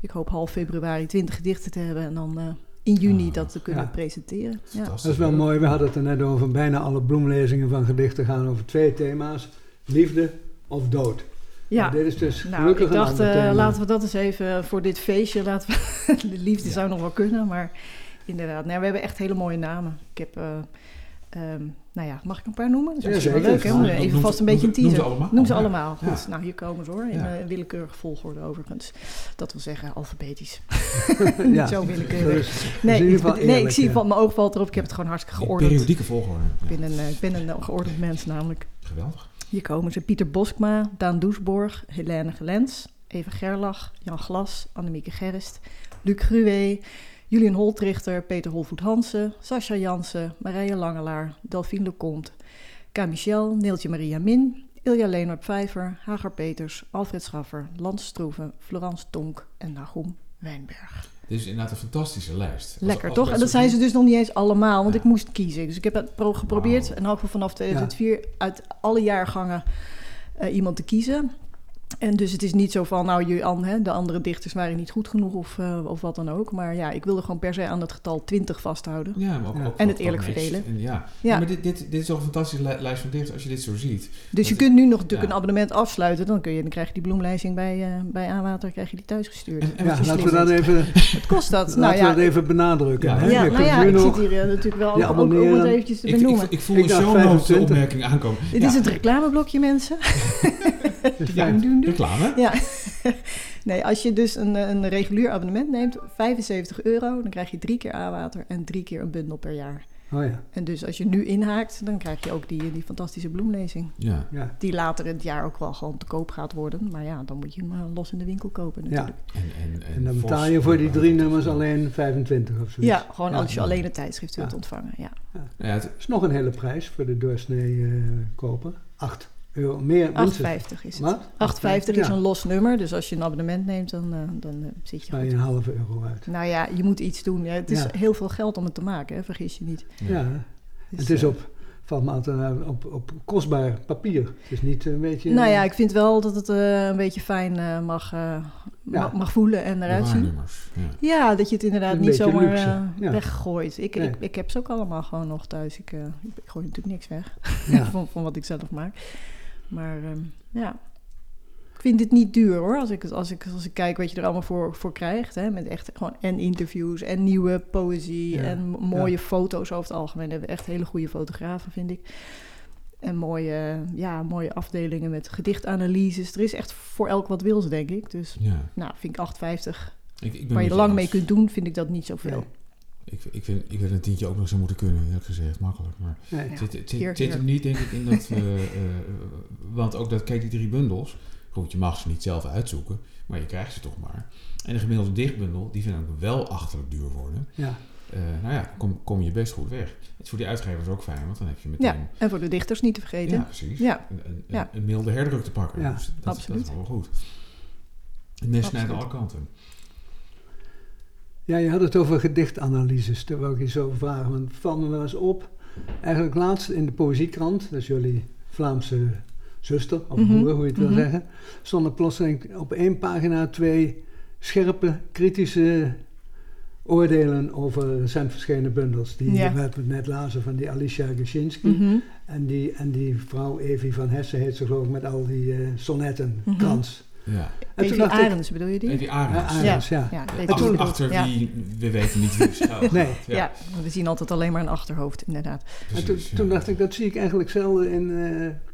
ik hoop half februari 20 gedichten te hebben en dan eh, in juni Ah, dat te kunnen ja. presenteren. Ja. Dat is wel mooi. We hadden het er net over. Bijna alle bloemlezingen van gedichten gaan over twee thema's. Liefde of dood. Ja. Dit is dus Nou, gelukkig ik dacht, eh, laten we dat eens even voor dit feestje. Laten we, de liefde Ja. zou nog wel kunnen, maar inderdaad. Nou, we hebben echt hele mooie namen. Ik heb, eh, ehm, nou ja, mag ik een paar noemen? Dat is Ja, wel leuk, hè? Om Even noem- vast een beetje een noem teaser. ze allemaal. Noem ze allemaal. Ja. Nou hier komen ze hoor. In Ja. eh, willekeurige volgorde overigens. Dat wil zeggen alfabetisch. Niet zo willekeurig. Dus, Nee, in ieder ik, geval nee, ik zie ja. van mijn oog valt erop. Ik heb het gewoon hartstikke geordend. periodieke volgorde. Ja. Ik ben een, eh, ik ben een geordend mens namelijk. Geweldig. Hier komen ze Pieter Boskma, Daan Doesborg, Helene Gelens, Eva Gerlach, Jan Glas, Annemieke Gerrist, Luc Gruwe, Julian Holtrichter, Peter Holvoet Hansen, Sascha Jansen, Marije Langelaar, Delphine Leconte, K. Michel, Neeltje Maria Min, Ilja Leonard Vijver, Hagar Peters, Alfred Schaffer, Lans Stroeven, Florence Tonk en Nagum Wijnberg. Dit is inderdaad een fantastische lijst. Lekker toch? En dat zijn ze dus nog niet eens allemaal, want Ja. ik moest kiezen. Dus ik heb het pro- geprobeerd, en ook vanaf 2004, uit alle jaargangen eh, iemand te kiezen. En dus het is niet zo van, nou, je, an- hè, de andere dichters waren niet goed genoeg of, eh, of wat dan ook. Maar ja, ik wilde gewoon per se aan het getal 20 vasthouden. Ja, maar ook, Ja. ook En het eerlijk verdelen. En ja. Ja. Ja, maar dit, dit, dit is toch een fantastische li- lijst van dichters als je dit zo ziet. Dus je Dat- kunt nu nog natuurlijk ja. een abonnement afsluiten. Dan, kun je, dan krijg je die bloemlijsting bij, eh bij Aanwater krijg je die thuisgestuurd. En, Ja, laten we slim dat vindt- even, Wat kost dat? nou laten ja, we dat even benadrukken. Ja, hè? ja, nou ja, ik nog- zit hier eh, natuurlijk wel je ook, om het eventjes te Ik, ik, benoemen. ik voel Ik show notes 25. opmerking aankomen. Dit Ja, is het reclameblokje, mensen. Ja. Doen, doen, doen. reclame. Ja. nee, als je dus een, een regulier abonnement neemt, 75 euro, dan krijg je drie keer A-water en drie keer een bundel per jaar. Oh ja, En dus als je nu inhaakt, dan krijg je ook die, die fantastische bloemlezing. Ja. ja. Die later in het jaar ook wel gewoon te koop gaat worden. Maar ja, dan moet je hem eh, los in de winkel kopen natuurlijk. En, en, en, En dan betaal je voor die drie Ja. nummers alleen 25 of zoiets. Ja, gewoon Ja. als je alleen het tijdschrift wilt Ja. ontvangen. Ja. Ja, het, is nog een hele prijs voor de doorsnee eh, koper. 8 euro meer. minstens. 8,50 is het. Wat? 8,50 is Ja. een los nummer. Dus als je een abonnement neemt, dan, eh, dan eh, zit je Ga je een halve euro uit. Nou ja, je moet iets doen. Ja, het is Ja. heel veel geld om het te maken, hè? vergis je niet. Ja, Dus, het is eh, op, valt me altijd op, op, op kostbaar papier. Het is niet een beetje... Nou ja, ik vind wel dat het eh, een beetje fijn eh, mag, eh, ma- mag voelen en eruit zien. Ja. Ja, dat je het inderdaad Een niet zomaar eh, ja. weggooit. Ik, Nee. ik, ik heb ze ook allemaal gewoon nog thuis. Ik, eh, ik gooi natuurlijk niks weg Ja. van, van wat ik zelf maak. Maar ehm, ja, ik vind dit niet duur hoor. Als ik, als ik, als ik kijk wat je er allemaal voor, voor krijgt. Hè, met echt gewoon en interviews en nieuwe poëzie Ja, en mooie ja. foto's over het algemeen. We hebben echt hele goede fotografen, vind ik. En mooie, ja, mooie afdelingen met gedichtanalyses. Er is echt voor elk wat wils, denk ik. Dus Ja. nou, vind ik 8,50. Ik, ik ben Waar je lang mee kunt doen, vind ik dat niet zoveel. Ik, ik, vind, ik vind een tientje ook nog zo moeten kunnen, eerlijk gezegd. Makkelijk. Maar Nee. Het zit, zit, hier, het zit hier. hem niet, denk ik, in dat... eh, want ook dat, kijk, die drie bundels... Goed, je mag ze niet zelf uitzoeken, maar je krijgt ze toch maar. En de gemiddelde dichtbundel, die vind ik wel achterlijk duur worden. Ja. Eh, nou ja, kom, kom je best goed weg. Het is voor die uitgevers ook fijn, want dan heb je meteen... Ja, en voor de dichters niet te vergeten. Ja, precies. Ja. Een, een, Ja. een milde herdruk te pakken. Ja, Dus dat, absoluut. Dat is wel goed. Het mes snijdt alle kanten. Ja, je had het over gedichtanalyses. Daar wou ik je zo vragen. Want het valt me wel eens op. Eigenlijk laatst in de Poëziekrant, dat is jullie Vlaamse zuster, of Mhm, broer, hoe je het wil mhm. zeggen, stonden plotseling op één pagina twee scherpe, kritische oordelen over recent verschenen bundels. Die Ja. we net lazen van die Alicia Geschinsky. Mhm. En, die, en die vrouw Evie van Hessen heet ze geloof ik met al die eh, sonnetten, Mhm. krans. Ja. En Evie Arends, bedoel je die? En die ja, Arends. Arends, ja. Ja, Achter, wie, we weten niet wie schuil Nee. Ja. we zien altijd alleen maar een achterhoofd, inderdaad. En toen, toen dacht ik, dat zie ik eigenlijk zelden in, eh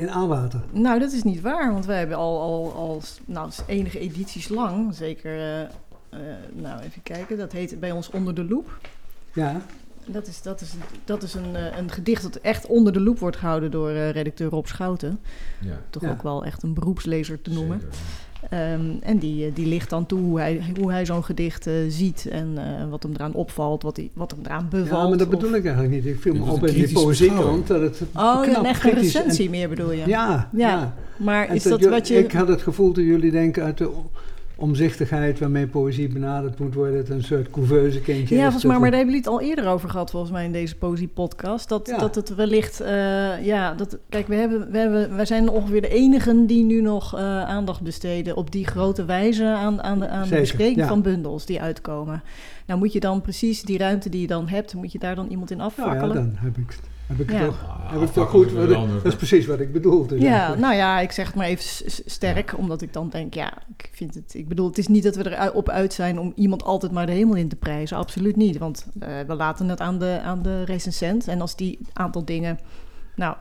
in aanwater. Nou, dat is niet waar, want wij hebben al, al, al nou, enige edities lang, zeker, eh, eh, nou even kijken, dat heet bij ons Onder de Loep. Ja, Dat is, dat is, dat is een, eh, een gedicht dat echt onder de loep wordt gehouden door eh, redacteur Rob Schouten. Ja, Toch Ja. ook wel echt een beroepslezer te noemen. Ehm, en die, eh, die ligt dan toe hoe hij, hoe hij zo'n gedicht eh, ziet en eh, wat hem eraan opvalt, wat, hij, wat hem eraan bevalt. Ja, maar dat of- bedoel ik eigenlijk niet. Ik viel me op een in die poëziekant dat het Oh, knap een echt een en- recensie meer bedoel je? Ja, Ja. ja. Maar En is dat wat je... Ik had het gevoel dat jullie denken uit de omzichtigheid waarmee poëzie benaderd moet worden, het een soort couveuse kindje Ja, is. volgens mij, maar het- daar hebben jullie het al eerder over gehad, volgens mij, in deze Poëzie-podcast. Dat, Ja. dat het wellicht, eh, ja, dat, kijk, we, hebben, we, hebben, wij zijn ongeveer de enigen die nu nog eh, aandacht besteden op die grote wijze aan, aan de, aan de bespreking ja. van bundels die uitkomen. Nou moet je dan precies die ruimte die je dan hebt, moet je daar dan iemand in Nou ja, afvakkelen? dan heb ik, heb ik Ja. het toch, Ah, heb ik toch afvakkelen goed. is wat- dat is precies wat ik bedoelde. Ja, eigenlijk. nou ja, ik zeg het maar even sterk, omdat ik dan denk, ja, ik vind het, ik bedoel, het is niet dat we erop uit zijn om iemand altijd maar de hemel in te prijzen, absoluut niet, want eh, we laten het aan de, aan de recensent en als die aantal dingen, nou,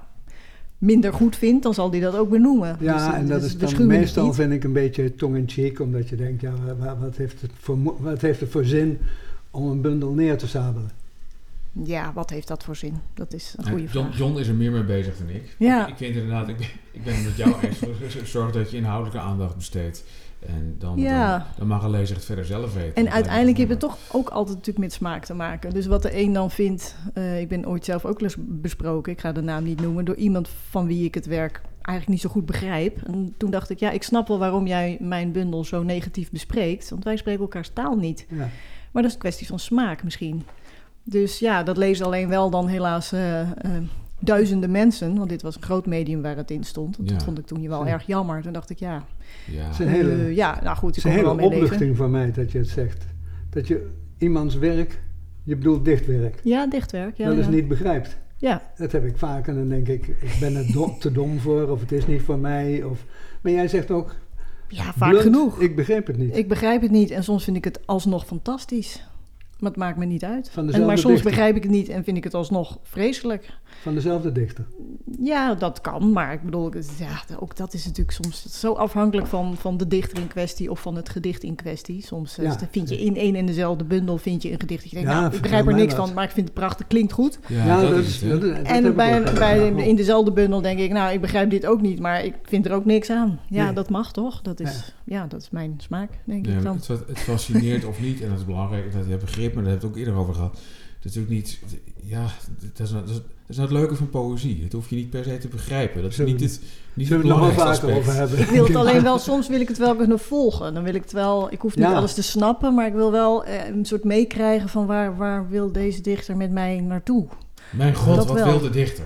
minder goed vindt, dan zal die dat ook benoemen. Ja, Dus, eh, en dat dus is we dan meestal vind ik een beetje tong-in-cheek, omdat je denkt, ja, wa- wat heeft, het voor, wat heeft het voor zin om een bundel neer te sabelen? Ja, wat heeft dat voor zin? Dat is een goede John, vraag. John is er meer mee bezig dan ik. Ja. Ik, vind inderdaad, ik ben, ik ben het met jou eens. Zorg dat je inhoudelijke aandacht besteedt. En dan, Ja. dan, dan mag een lezer het verder zelf weten. En uiteindelijk heeft me het toch ook altijd natuurlijk met smaak te maken. Dus wat de een dan vindt, eh, ik ben ooit zelf ook eens besproken, ik ga de naam niet noemen, door iemand van wie ik het werk eigenlijk niet zo goed begrijp. En toen dacht ik, ja, ik snap wel waarom jij mijn bundel zo negatief bespreekt, want wij spreken elkaars taal niet. Ja. Maar dat is een kwestie van smaak misschien. Dus ja, dat lezen alleen wel dan helaas eh, eh, duizenden mensen, want dit was een groot medium waar het in stond. Ja. Dat vond ik toen wel Ja. erg jammer. Toen dacht ik, ja, Ja. Het is een hele, eh, ja nou goed, het ik is een kon er wel hele mee leven. opluchting voor mij dat je het zegt. Dat je iemands werk, je bedoelt dichtwerk, Ja, dichtwerk. Ja, eens ja. niet begrijpt. Ja, Dat heb ik vaak en dan denk ik, ik ben er do- te dom voor of het is niet voor mij. Of, maar jij zegt ook, ja vaak blunt, genoeg. ik begreep het niet. Ik begrijp het niet en soms vind ik het alsnog fantastisch. Maar het maakt me niet uit. Van En, dezelfde maar soms dichter. begrijp ik het niet en vind ik het alsnog vreselijk. Van dezelfde dichter. Ja, dat kan, maar ik bedoel, ja, ook dat is natuurlijk soms zo afhankelijk van, van de dichter in kwestie of van het gedicht in kwestie. Soms eh, Ja. vind je in één en dezelfde bundel vind je een gedicht dat je denkt, Ja, nou, ik begrijp er niks van, maar ik vind het prachtig, klinkt goed. Ja, dat, is het. dat- en bij, bij, Ja. in dezelfde bundel denk ik, nou, ik begrijp dit ook niet, maar ik vind er ook niks aan. Ja, Nee. dat mag toch? Dat is, ja. dat is mijn smaak, denk Ja, ik dan. het, het fascineert of niet, en dat is belangrijk, dat je begrip, maar daar hebben we het ook eerder over gehad. Dat is ook niet, ja, dat is, nou- dat is, dat is nou het leuke van poëzie. Dat hoef je niet per se te begrijpen. Dat is niet we- het, niet Zullen het we het nog wel belangrijkste vaker aspect. over hebben? Ik wil het alleen wel, soms wil ik het wel kunnen volgen. Dan wil ik het wel, ik hoef niet Ja. alles te snappen, maar ik wil wel eh, een soort meekrijgen van waar, waar wil deze dichter met mij naartoe? Mijn god, Dat wat wel. wil de dichter?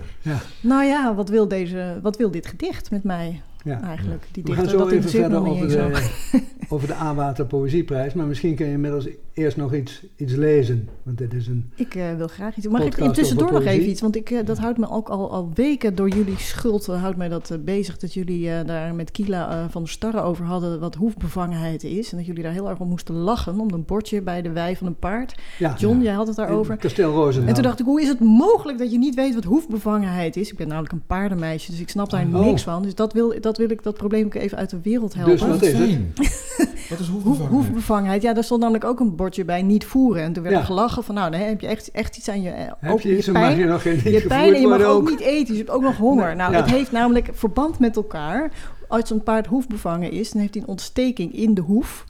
Nou ja, wat wil, deze, wat wil dit gedicht met mij Ja. eigenlijk? Die We dichter, gaan zo dat even verder over de, over de Aanwater Poëzieprijs. Maar misschien kun je inmiddels eerst nog iets, iets lezen. Want dit is een... Ik eh, wil graag iets. Mag ik tussendoor nog even iets? Want ik, eh, dat houdt me ook al, al weken door jullie schuld houdt mij dat eh, bezig. Dat jullie eh, daar met Kila van der Starre over hadden wat hoefbevangenheid is. En dat jullie daar heel erg om moesten lachen om een bordje bij de wei van een paard. Ja, John, Ja. jij had het daarover. in Kasteel Roosendaal. En toen dacht ik, hoe is het mogelijk dat je niet weet wat hoefbevangenheid is? Ik ben namelijk een paardenmeisje, dus ik snap daar Oh. niks van. Dus dat wil, dat wil ik, dat probleem ik even uit de wereld helpen. Dus Wat is het? Wat is Hoef, hoefbevangenheid? hoefbevangenheid, ja, daar stond namelijk ook een bordje bij niet voeren. En toen werd Ja. er gelachen van, nou, dan heb je echt, echt iets aan je... eh, Heb je dan pijn. je nog geen Je pijn en je mag ook niet eten, je hebt ook nog honger. Nee, Nou, ja. het heeft namelijk verband met elkaar. Als een paard hoefbevangen is, dan heeft hij een ontsteking in de hoef.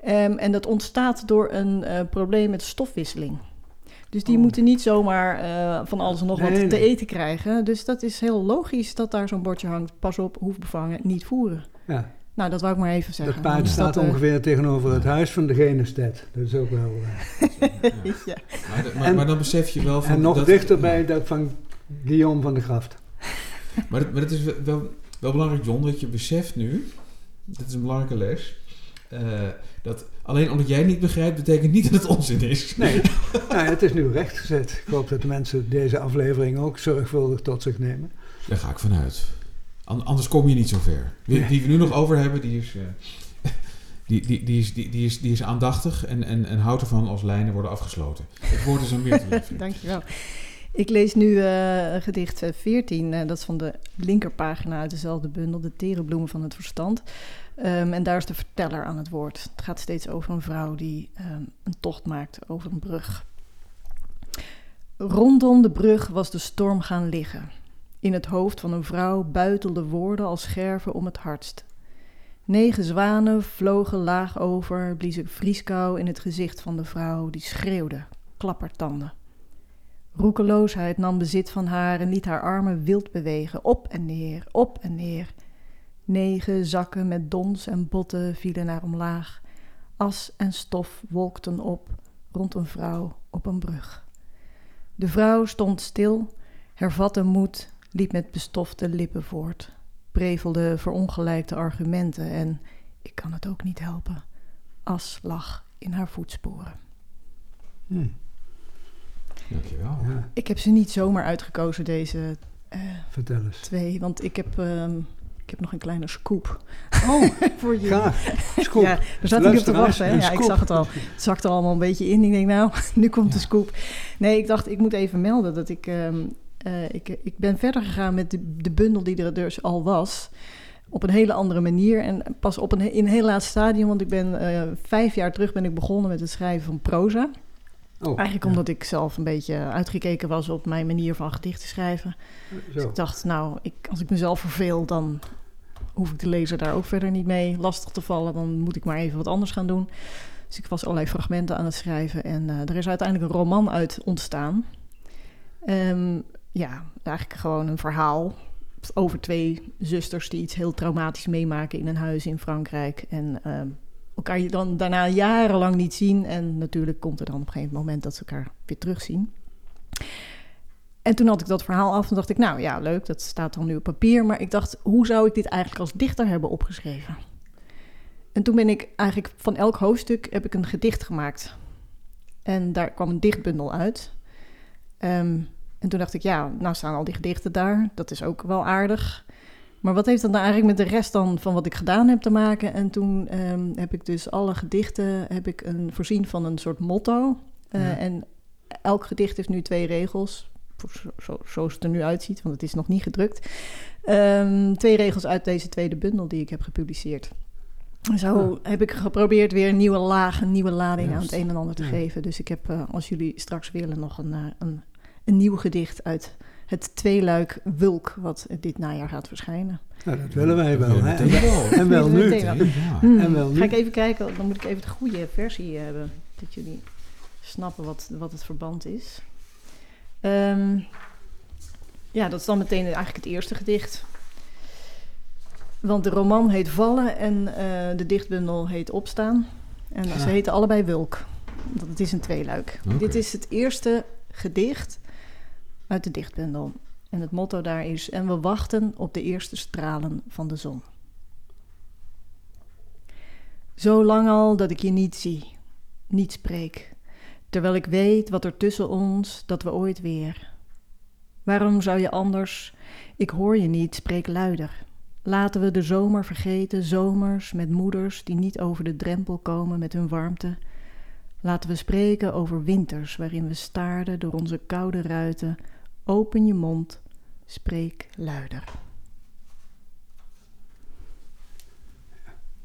Ehm, en dat ontstaat door een eh, probleem met stofwisseling. Dus die Oh. moeten niet zomaar eh, van alles en nog Nee, wat te eten krijgen. Dus dat is heel logisch dat daar zo'n bordje hangt. Pas op, hoefbevangen, niet voeren. Ja, Nou, dat wou ik maar even zeggen. dat paard Dus staat dat, eh, ongeveer tegenover het huis van de Genestet. Dat is ook wel... eh, ja. Maar, de- maar, En- maar dan besef je wel van... en nog dat- dichterbij dat van Guillaume van de Graft. Maar, dat- maar het is wel, wel, wel belangrijk, John, dat je beseft nu... Dat is een belangrijke les. eh, dat alleen omdat jij het niet begrijpt, betekent niet dat het onzin is. Nee, nou, het is nu rechtgezet. Ik hoop dat de mensen deze aflevering ook zorgvuldig tot zich nemen. Daar ga ik vanuit. An- anders kom je niet zo ver. Nee. die we nu nog over hebben, die is, eh, die, die, die is, die, die is, die is aandachtig en, en, en houdt ervan als lijnen worden afgesloten. Het woord is aan geven. Dankjewel. Ik lees nu eh, gedicht eh, 14, eh, dat is van de linkerpagina uit dezelfde bundel, De Terenbloemen van het Verstand. Ehm, en daar is de verteller aan het woord. Het gaat steeds over een vrouw die ehm, een tocht maakt over een brug. Rondom de brug was de storm gaan liggen. In het hoofd van een vrouw buitelden woorden als scherven om het hardst. Negen zwanen vlogen laag over, bliezen vrieskou in het gezicht van de vrouw, die schreeuwde, klappertanden. Roekeloosheid nam bezit van haar en liet haar armen wild bewegen, op en neer, op en neer. Negen zakken met dons en botten vielen naar omlaag. As en stof wolkten op rond een vrouw op een brug. De vrouw stond stil, hervatte moed, liep met bestofte lippen voort, prevelde verongelijkte argumenten en, ik kan het ook niet helpen, as lag in haar voetsporen. Hm. Dankjewel. Ja, Ik heb ze niet zomaar uitgekozen, deze eh, vertel eens. twee, want ik heb, ehm, ik heb nog een kleine scoop Oh, voor jullie. graag. Scoop. Ja, daar zat ik op te wachten. Hè? Ja, ik zag het al. Het zakte allemaal een beetje in. Ik denk, nou, nu komt de scoop. Nee, ik dacht, ik moet even melden dat ik... ehm, eh, ik, ik ben verder gegaan met de, de bundel die er dus al was. Op een hele andere manier. En pas op een, in een heel laat stadium. Want ik ben eh, vijf jaar terug ben ik begonnen met het schrijven van proza. Oh, Eigenlijk omdat ik zelf een beetje uitgekeken was op mijn manier van gedichten schrijven. Dus Zo. ik dacht, nou, ik, als ik mezelf verveel, dan hoef ik de lezer daar ook verder niet mee lastig te vallen. Dan moet ik maar even wat anders gaan doen. Dus ik was allerlei fragmenten aan het schrijven en eh, er is uiteindelijk een roman uit ontstaan. Ehm, ja, eigenlijk gewoon een verhaal over twee zusters die iets heel traumatisch meemaken in een huis in Frankrijk. En ehm, elkaar je dan daarna jarenlang niet zien. En natuurlijk komt er dan op een gegeven moment dat ze elkaar weer terugzien. En toen had ik dat verhaal af en dacht ik, nou ja, leuk, dat staat dan nu op papier. Maar ik dacht, hoe zou ik dit eigenlijk als dichter hebben opgeschreven? En toen ben ik eigenlijk van elk hoofdstuk heb ik een gedicht gemaakt. En daar kwam een dichtbundel uit. Ehm, en toen dacht ik, ja, nou staan al die gedichten daar. Dat is ook wel aardig. Maar wat heeft dat nou eigenlijk met de rest dan van wat ik gedaan heb te maken? En toen ehm, heb ik dus alle gedichten heb ik een, voorzien van een soort motto. Eh, Ja. En elk gedicht heeft nu twee regels. Zo, zo, zoals het er nu uitziet, want het is nog niet gedrukt. Ehm, twee regels uit deze tweede bundel die ik heb gepubliceerd. Zo heb ik geprobeerd weer een nieuwe laag, een nieuwe lading aan het een en ander te Ja. geven. Dus ik heb, eh, als jullie straks willen, nog een, eh, een, een nieuw gedicht uit het tweeluik Wulk, wat dit najaar gaat verschijnen. Nou, dat willen wij wel. Hè? wel. En wel nu. Hmm, En wel nu. Ga ik even kijken, dan moet ik even de goede versie hebben, dat jullie snappen wat, wat het verband is. Ehm, ja, dat is dan meteen eigenlijk het eerste gedicht. Want de roman heet Vallen en eh, de dichtbundel heet Opstaan. En ze Ja. heten allebei Wulk. Want het is een tweeluik. Dit is het eerste gedicht uit de dichtbundel. En het motto daar is: En we wachten op de eerste stralen van de zon. Zo lang al dat ik je niet zie, niet spreek, terwijl ik weet wat er tussen ons, dat we ooit weer. Waarom zou je anders? Ik hoor je niet, spreek luider. Laten we de zomer vergeten, zomers met moeders die niet over de drempel komen met hun warmte. Laten we spreken over winters waarin we staarden door onze koude ruiten. Open je mond, spreek luider.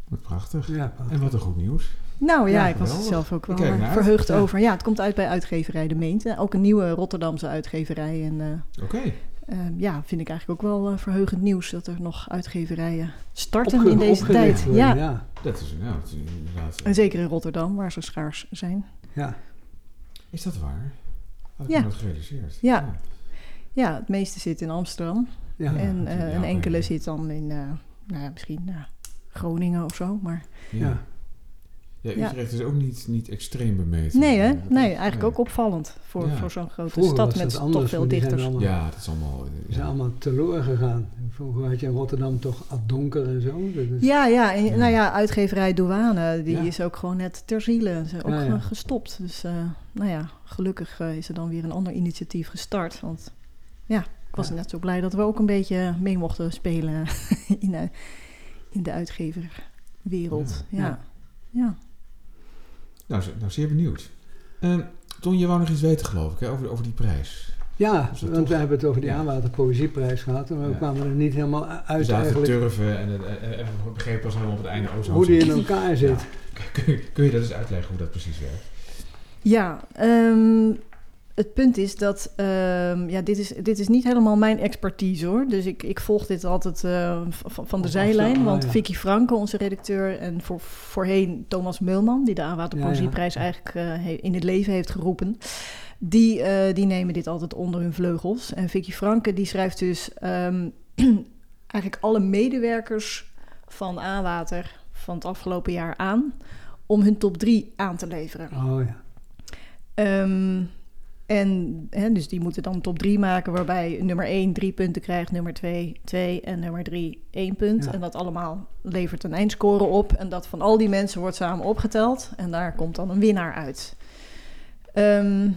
Wat Prachtig. Ja, prachtig. En wat een goed nieuws. Nou ja, Ja, ik was er geweldig. zelf ook wel eh, verheugd Ja. over. Ja, het komt uit bij uitgeverij De Meent. Eh, Ook een nieuwe Rotterdamse uitgeverij. En eh, Oké. eh, ja, vind ik eigenlijk ook wel verheugend nieuws dat er nog uitgeverijen starten Opge- in deze tijd. worden, Ja. ja. Dat is, ja, dat is inderdaad... en zeker in Rotterdam, waar ze schaars zijn. Ja. Is dat waar? Had ik Ja. nooit gerealiseerd. Ja. Ja, het meeste zit in Amsterdam. Ja. en eh, een enkele zit dan in, eh, nou ja, misschien Groningen of zo. Maar Ja. Ja. Ja, Ja. Utrecht is ook niet, niet extreem bemeten. nee, hè? Nee, nee. eigenlijk ook opvallend voor, Ja. voor zo'n grote Vroeger stad met toch veel dichters. allemaal- Ja, dat is allemaal... Zijn allemaal teloor gegaan. Vroeger had je in Rotterdam toch Ad Donker en zo. Is- Ja, ja, en, Ja. nou ja, uitgeverij Douane, die Ja. is ook gewoon net ter ziele. Ze is ook Ja, ja. gestopt. Dus eh, nou ja, gelukkig is er dan weer een ander initiatief gestart. Want ja, ik was Ja. net zo blij dat we ook een beetje mee mochten spelen in, de, in de uitgeverwereld. Ja. Ja. Ja. ja. Nou, ze- nou, zeer benieuwd. Ehm Ton, je wou nog iets weten, geloof ik, hè, over, over die prijs. Ja, want toch- we hebben het over die Ja. aanwater poëzieprijs gehad. En we Ja. kwamen er niet helemaal uit Dus eigenlijk turven en, en, en, en we begrepen pas helemaal op het einde. Oh, zo hoe die in elkaar zit. Kun, je- kun je dat eens uitleggen hoe dat precies werkt? Ja, ehm, het punt is dat, ehm, ja, dit is, dit is niet helemaal mijn expertise hoor. Dus ik, ik volg dit altijd eh, van, van de zijlijn. Want ja. Vicky Franke, onze redacteur, en voor, voorheen Thomas Meulman, die de Aanwaterpoëzieprijs eigenlijk eh, in het leven heeft geroepen. Die, eh, die nemen dit altijd onder hun vleugels. En Vicky Franke die schrijft dus ehm, eigenlijk alle medewerkers van Aanwater van het afgelopen jaar aan om hun top 3 aan te leveren. Oh ja. Ehm, en hè, dus die moeten dan top 3 maken, waarbij nummer 1 drie punten krijgt, nummer 2 2 en nummer 3 één punt. Ja. En dat allemaal levert een eindscore op. En dat van al die mensen wordt samen opgeteld. En daar komt dan een winnaar uit. Ehm,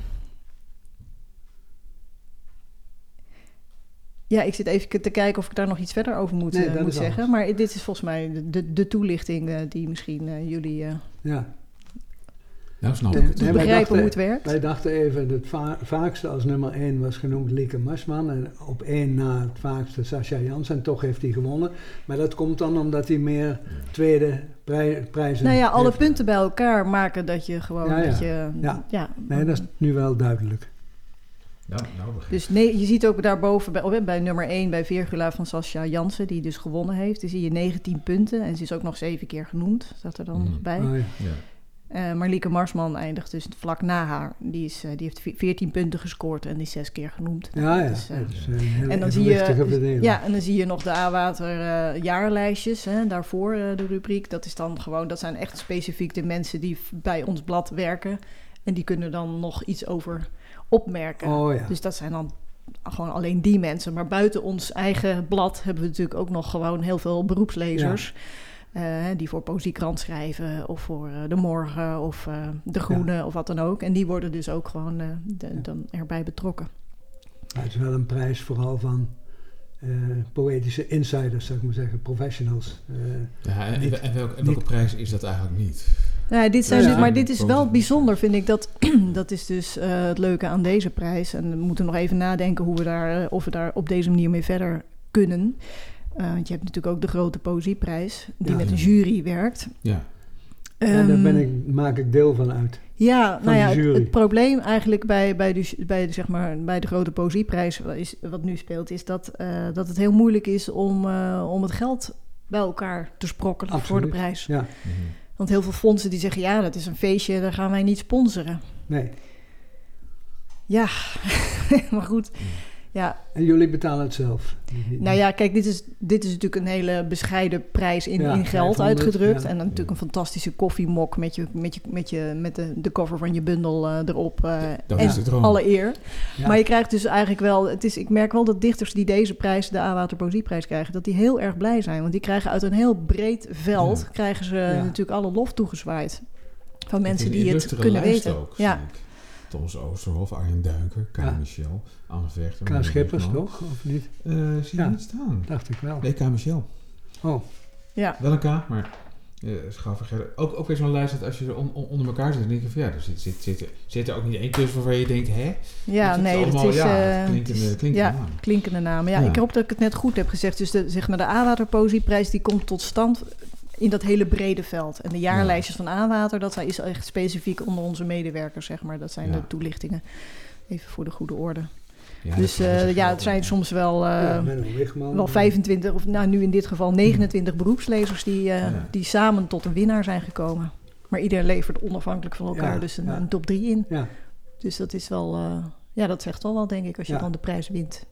ja, ik zit even te kijken of ik daar nog iets verder over moet, Nee, eh, moet zeggen. alles. Maar dit is volgens mij de, de, toelichting eh, die misschien eh, jullie eh, ja. Nou, snap ik wij begrijpen dachten- hoe het werkt. Wij dachten even, het va- vaakste als nummer 1 was genoemd Lieke Marsman. En op één na het vaakste Sascha Jans. En toch heeft hij gewonnen. Maar dat komt dan omdat hij meer tweede prij- prijzen Nou ja, alle heeft. punten bij elkaar maken dat je gewoon Ja, ja. dat je Ja. ja. Nee, dat is nu wel duidelijk. Nou, nou begrijp ik. Dus nee, je ziet ook daarboven bij, oh, bij nummer 1 bij Virgula van Sascha Jansen, die dus gewonnen heeft, dan zie je 19 punten en ze is ook nog zeven keer genoemd, staat er dan nog bij. Oh, ja. Eh Marlieke Marsman eindigt dus vlak na haar. Die, is, eh, die heeft ve- 14 punten gescoord en die is zes keer genoemd. Ja, ja. Dus, eh, en dan zie je, ja, en dan zie je nog de A-water jaarlijstjes, hè, daarvoor de rubriek. Dat is dan gewoon, dat zijn echt specifiek de mensen die bij ons blad werken. En die kunnen dan nog iets over opmerken. Oh ja. Dus dat zijn dan gewoon alleen die mensen. Maar buiten ons eigen blad hebben we natuurlijk ook nog gewoon heel veel beroepslezers. Eh, die voor Poëziekrant schrijven of voor eh, De Morgen of eh, De Groene of wat dan ook. En die worden dus ook gewoon eh, de- Ja. dan erbij betrokken. Maar het is wel een prijs vooral van eh, poëtische insiders, zou ik maar zeggen, professionals. Eh, Ja, en, Niet- en, welke, en welke niet- prijs is dat eigenlijk niet? Nou, dit zijn Ja, dus, ja. maar dit is wel bijzonder, vind ik. Dat, dat is dus eh, het leuke aan deze prijs. En we moeten nog even nadenken hoe we daar, of we daar op deze manier mee verder kunnen. Eh, want je hebt natuurlijk ook de grote poëzieprijs, die Ja. met een jury werkt. Ja. en daar ben Ehm, ik, maak ik deel van uit. Ja, van nou ja, het, probleem eigenlijk bij, bij, de, bij, de, zeg maar, bij de grote poëzieprijs, wat is, wat nu speelt, is dat, eh, dat het heel moeilijk is om, eh, om het geld bij elkaar te sprokkelen voor de prijs. Ja. Want heel veel fondsen die zeggen, ja, dat is een feestje, daar gaan wij niet sponsoren. nee. Ja, maar goed. Ja, En jullie betalen het zelf. nou ja, kijk, dit is, dit is natuurlijk een hele bescheiden prijs in, Ja, in geld 500, uitgedrukt. ja. En dan natuurlijk een fantastische koffiemok met, je, met, je, met, je, met de, de cover van je bundel eh, erop. eh, Dat en is alle eer. Ja. Maar je krijgt dus eigenlijk wel... Het is, ik merk wel dat dichters die deze prijs, de A-Water Poëzieprijs krijgen... dat die heel erg blij zijn. Want die krijgen uit een heel breed veld... Ja. krijgen ze Ja. natuurlijk alle lof toegezwaaid. Van mensen die het kunnen weten. Ook, ja. ik. Thomas Oosterhof, Arjen Duiker, K. Ja. Michel, Anne Vechter. K. Manuel Schippers, toch? Of niet? Eh, zie je Ja. niet staan? Dacht ik wel. Nee, K. Michel. Oh, ja. Wel een K, maar uh, schaf vergeten. Ook, ook weer zo'n lijst dat als je er on- on- onder elkaar zit, dan denk je van ja, er zit, zit, zit, er- zit er ook niet één tussen waarvan je denkt, hè? Ja, nee, allemaal, het is... ja, eh, klinkende, het is- klinkende ja, naam. klinkende namen. Ja, Ja. ik hoop dat ik het net goed heb gezegd. Dus de, zeg maar, de A-Water Poëzieprijs die komt tot stand in dat hele brede veld. En de jaarlijstjes van A-Water, dat is echt specifiek onder onze medewerkers, zeg maar. Dat zijn Ja. de toelichtingen. Even voor de goede orde. Ja, dus eh, ja, het zijn ja. soms wel, eh, wel 25, of nou nu in dit geval 29 beroepslezers die, eh, Ja. die samen tot een winnaar zijn gekomen. Maar iedereen levert onafhankelijk van elkaar Ja, dus een, ja. een top 3 in. Ja, Dus dat is wel, eh, ja, dat zegt wel wel, denk ik, als je Ja. dan de prijs wint.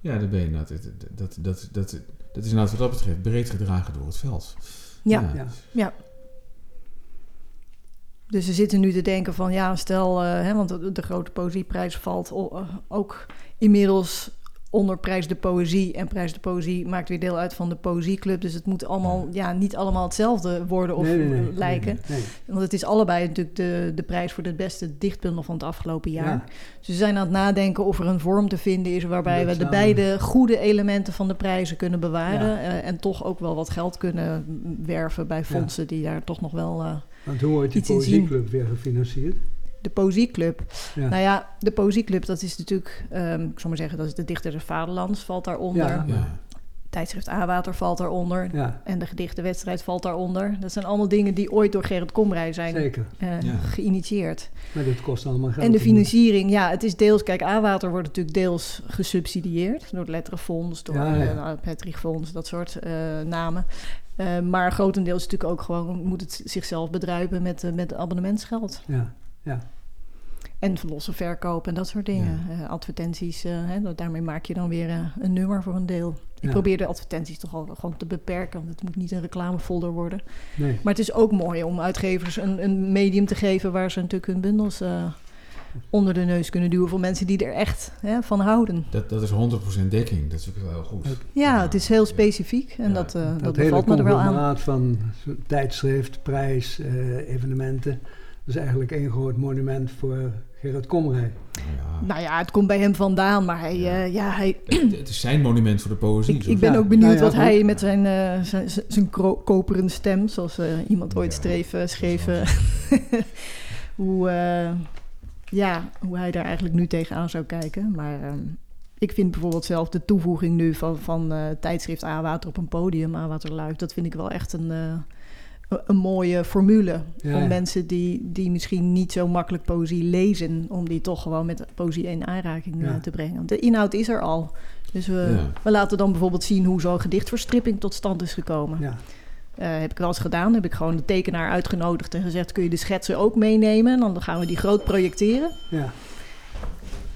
Ja, dat ben je. Dat, dat, dat, dat, dat is inderdaad wat dat betreft breed gedragen door het veld. Ja. ja. Dus ze zitten nu te denken van ja, stel, eh, hè, want de, de grote poëzieprijs valt ook inmiddels onder Prijs de Poëzie. En Prijs de Poëzie maakt weer deel uit van de Poëzieclub. Dus het moet allemaal, ja, niet allemaal hetzelfde worden of Nee, nee, nee, eh, lijken. Want het is allebei natuurlijk de, de prijs voor de beste dichtbundel van het afgelopen jaar. Ja. Dus we zijn aan het nadenken of er een vorm te vinden is waarbij we de beide goede elementen van de prijzen kunnen bewaren. Ja. eh, en toch ook wel wat geld kunnen werven bij fondsen die daar toch nog wel. eh, Want hoe wordt die poëzieclub weer gefinancierd? De Poëzieclub. Ja. Nou ja, de Poëzieclub, dat is natuurlijk, ehm, ik zal maar zeggen, dat is de Dichter des Vaderlands, valt daaronder. Ja. Ja. tijdschrift A-Water valt daaronder. Ja, En de gedichtenwedstrijd valt daaronder. Dat zijn allemaal dingen die ooit door Gerrit Komrij zijn zeker. eh, Ja. geïnitieerd. Maar dit kost allemaal geld. En de financiering, ja, het is deels... Kijk, A-Water wordt natuurlijk deels gesubsidieerd... door het Letterenfonds, door Ja, ja. eh, nou, het Petrichfonds, dat soort eh, namen. Eh, maar grotendeels natuurlijk ook gewoon... moet het zichzelf bedruipen met, met abonnementsgeld. Ja, ja. En losse verkoop en dat soort dingen. Eh, advertenties, eh, hè, daarmee maak je dan weer eh, een nummer voor een deel. Ik Ja. probeer de advertenties toch al gewoon te beperken... want het moet niet een reclamefolder worden. Nee. Maar het is ook mooi om uitgevers een, een medium te geven waar ze natuurlijk hun bundels eh, onder de neus kunnen duwen voor mensen die er echt hè, van houden. Dat, dat is 100% dekking. Dat is ook wel heel goed. Het- Ja, het is heel Ja. specifiek en Ja. dat, eh, dat, Dat bevalt me er wel aan. conglomeraat van tijdschrift, prijs, eh, evenementen. Dat is eigenlijk één groot monument voor Gerard Komrij. Ja. Nou ja, het komt bij hem vandaan, maar hij, Ja. eh, ja, hij, Het, het is zijn monument voor de poëzie. ik, zo. ik ben Ja, ook benieuwd nou ja, wat goed. hij met zijn, eh, zijn, zijn- koperen stem, zoals eh, iemand ooit streef, eh, schreef, hoe, eh, ja, hoe hij daar eigenlijk nu tegenaan zou kijken. Maar ehm, ik vind bijvoorbeeld zelf de toevoeging nu van, van eh, tijdschrift A-Water op een podium, A-Water Luik, dat vind ik wel echt een, eh, een- mooie formule. Ja, om ja. mensen die, die misschien niet zo makkelijk poëzie lezen, om die toch gewoon met poëzie in aanraking eh, Ja. te brengen. Want de inhoud is er al. Dus we, Ja. we laten dan bijvoorbeeld zien hoe zo'n gedichtverstripping tot stand is gekomen. Ja, Eh, heb ik wel eens gedaan. Heb ik gewoon de tekenaar uitgenodigd en gezegd: kun je de schetsen ook meenemen? En dan gaan we die groot projecteren. ja,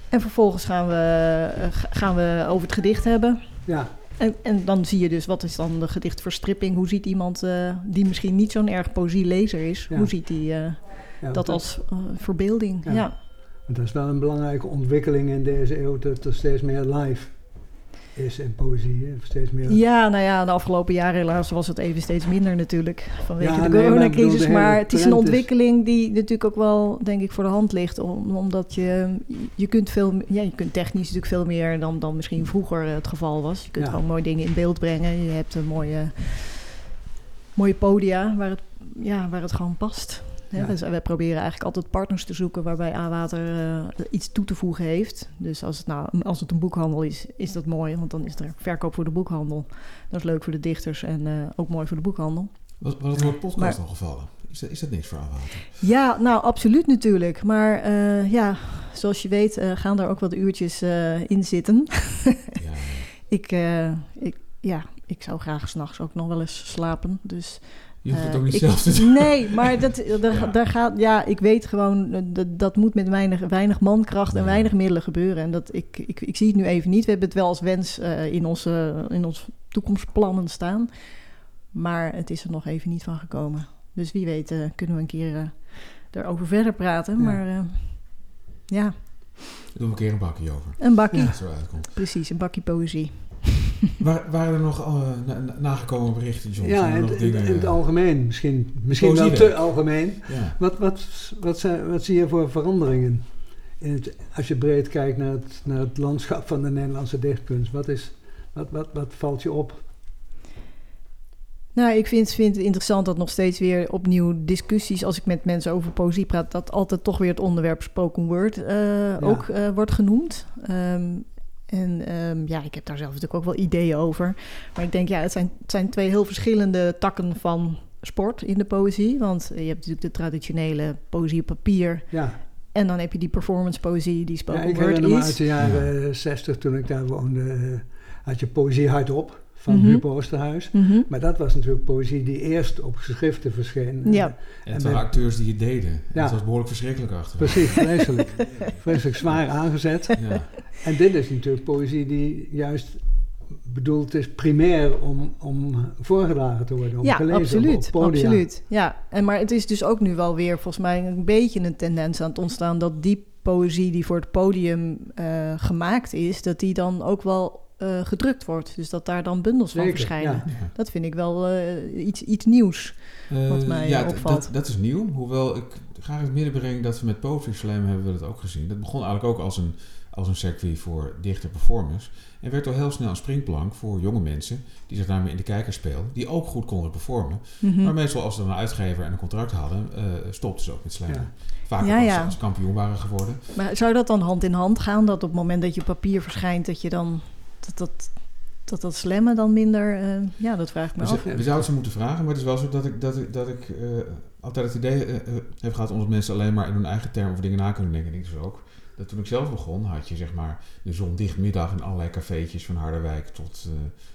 En vervolgens gaan we, eh, gaan we over het gedicht hebben. ja. En, en dan zie je dus wat is dan de gedichtverstripping. Hoe ziet iemand eh, die misschien niet zo'n erg poëzielezer is, Ja. hoe ziet hij eh, ja dat als eh, verbeelding? Ja. Dat is wel een belangrijke ontwikkeling in deze eeuw, dat er steeds meer live is in poëzie. hè. Steeds meer... Ja, nou ja, de afgelopen jaren helaas was het even steeds minder natuurlijk. Vanwege Ja, de nee, coronacrisis. de maar het is een ontwikkeling die natuurlijk ook wel, denk ik, voor de hand ligt. Om, omdat je, je kunt veel, ja, je kunt technisch natuurlijk veel meer dan, dan misschien vroeger het geval was. Je kunt Ja. gewoon mooie dingen in beeld brengen. Je hebt een mooie, mooie podia waar het, ja, waar het gewoon past. Ja. Dus wij proberen eigenlijk altijd partners te zoeken waarbij A-Water eh, iets toe te voegen heeft. Dus als het, nou, als het een boekhandel is, is dat mooi, want dan is er verkoop voor de boekhandel. Dat is leuk voor de dichters en eh, ook mooi voor de boekhandel. Wat, wat het woord podcast Maar- al gevallen? Is dat, is dat niks voor aanwater? Ja, nou absoluut natuurlijk. Maar eh, ja, zoals je weet eh, gaan daar ook wat uurtjes eh, in zitten. Ja, ik, eh, ik, ja, ik zou graag s'nachts ook nog wel eens slapen. Dus je hoeft het Eh, ook niet ik- zelf te doen. Nee, maar dat, daar, Ja. daar gaat, ja, ik weet gewoon, eh, dat, dat moet met weinig, weinig mankracht en Ja. weinig middelen gebeuren. En dat, ik, ik, ik zie het nu even niet. We hebben het wel als wens eh, in, onze, in onze toekomstplannen staan. Maar het is er nog even niet van gekomen. Dus wie weet kunnen we een keer eh erover verder praten. Ja. Maar ja, Doe een keer een bakje over. een. Als het zo uitkomt. Precies, een bakkie poëzie. Waar, waren er nog eh, na- na- nagekomen berichten, John? Ja, in, dingen- het algemeen. Misschien, misschien wel te algemeen. Ja. Wat, wat, wat, zijn, wat zie je voor veranderingen? In het, als je breed kijkt naar het, naar het landschap van de Nederlandse dichtkunst. Wat, is, wat, wat, wat valt je op? Nou, ik vind, vind het interessant dat nog steeds weer opnieuw discussies, als ik met mensen over poëzie praat, dat altijd toch weer het onderwerp spoken word eh, ook eh, wordt genoemd. Ehm, en ehm, ja, ik heb daar zelf natuurlijk ook wel ideeën over. Maar ik denk, ja, het zijn, het zijn twee heel verschillende takken van sport in de poëzie. Want je hebt natuurlijk de traditionele poëzie op papier. Ja, En dan heb je die performance poëzie, die ja spoken ik word herinner me is. uit de jaren 60 toen ik daar woonde. eh, had je poëzie hardop van Mhm. Huub Oosterhuis. Mhm. Maar dat was natuurlijk poëzie die eerst op geschriften verscheen. Ja. En En het waren met- acteurs die het deden. En Ja. Het was behoorlijk verschrikkelijk achter. Precies, vreselijk. vreselijk zwaar aangezet. Ja. En dit is natuurlijk poëzie die juist bedoeld is primair om, om voorgedragen te worden, om Ja, gelezen absoluut. op absoluut. Ja, en maar het is dus ook nu wel weer volgens mij een beetje een tendens aan het ontstaan dat die poëzie die voor het podium eh, gemaakt is, dat die dan ook wel eh, gedrukt wordt. Dus dat daar dan bundels van verschijnen. ja. Dat vind ik wel eh, iets, iets nieuws. Wat Eh, mij ja, opvalt. Dat, dat is nieuw. Hoewel ik graag in het midden breng dat we met Poetry Slam hebben we dat ook gezien. Dat begon eigenlijk ook als een, als een circuit voor dichter performers. En werd al heel snel een springplank voor jonge mensen die zich daarmee in de kijker speelden. Die ook goed konden performen. Mhm. Maar meestal als ze dan een uitgever en een contract hadden, stopten ze ook met slammen. Ja. Vaak Ja, ook ja. als, als kampioen waren geworden. Maar zou dat dan hand in hand gaan? Dat op het moment dat je papier verschijnt, dat je dan dat, dat dat dat slammen dan minder... eh, ja, dat vraag ik me We, af. we zouden ze moeten vragen, maar het is wel zo dat ik, dat ik, dat ik eh, altijd het idee eh, heb gehad omdat mensen alleen maar in hun eigen termen over dingen na kunnen denken. En ik dus ook. Dat toen ik zelf begon, had je zeg maar de zondichtmiddag in allerlei cafeetjes van Harderwijk tot,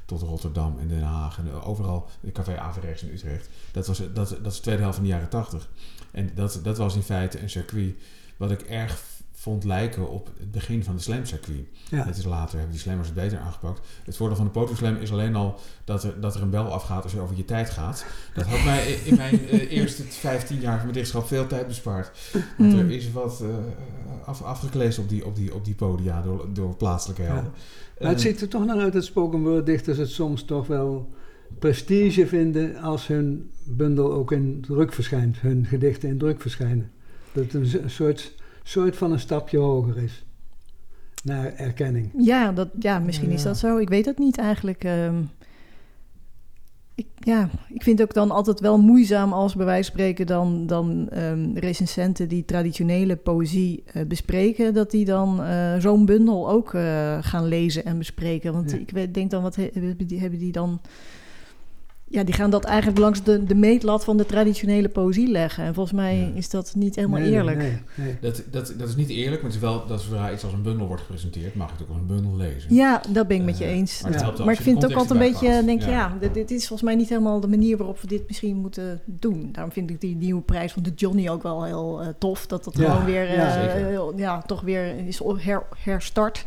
tot Rotterdam en Den Haag en overal. De café Averechts in Utrecht. Dat, was, dat, dat is de tweede helft van de jaren tachtig. En dat, dat was in feite een circuit wat ik erg vond lijken op het begin van de slamcircuit. Ja. Het is later, hebben die slammers het beter aangepakt. Het voordeel van de poterslam is alleen al dat er, dat er een bel afgaat als je over je tijd gaat. Dat had mij in mijn eh, eerste 15 jaar van mijn dichtschap veel tijd bespaard. Want Mm. er is wat eh, af, afgekleesd op die, op, die, op die podia door, door plaatselijke Ja. helden. Maar het Eh, ziet er toch naar uit dat spoken word dichters het soms toch wel prestige vinden als hun bundel ook in druk verschijnt, hun gedichten in druk verschijnen. Dat het een soort, soort van een stapje hoger is naar erkenning. Ja, dat, ja misschien is dat zo. Ik weet het niet eigenlijk. ehm. ik, ja, ik vind het ook dan altijd wel moeizaam als bij wijze van spreken dan, dan ehm, recensenten die traditionele poëzie eh, bespreken, dat die dan eh, zo'n bundel ook eh, gaan lezen en bespreken. Want Ja. ik denk dan, wat he- hebben die, hebben die dan... Ja, die gaan dat eigenlijk langs de, de meetlat van de traditionele poëzie leggen. En volgens mij Ja. is dat niet helemaal Nee, eerlijk. Nee, nee. dat, dat, dat is niet eerlijk, maar het is wel dat zodra iets als een bundel wordt gepresenteerd, mag je het ook als een bundel lezen. Ja, dat ben ik met je Eh, eens. maar het Ja. helpt als Maar ik vind het ook altijd een beetje, denk pakt. ja, dit, dit is volgens mij niet helemaal de manier waarop we dit misschien moeten doen. Daarom vind ik die nieuwe prijs van de Johnny ook wel heel eh, tof. Dat dat Ja, gewoon weer, eh, ja, ja, toch weer is her, herstart.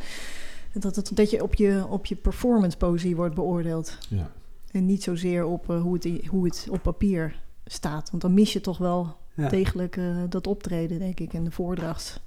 Dat, het, dat je op je, op je performance poëzie wordt beoordeeld. Ja. En niet zozeer op eh, hoe, het, hoe het op papier staat. Want dan mis je toch wel Ja. degelijk eh, dat optreden, denk ik, en de voordracht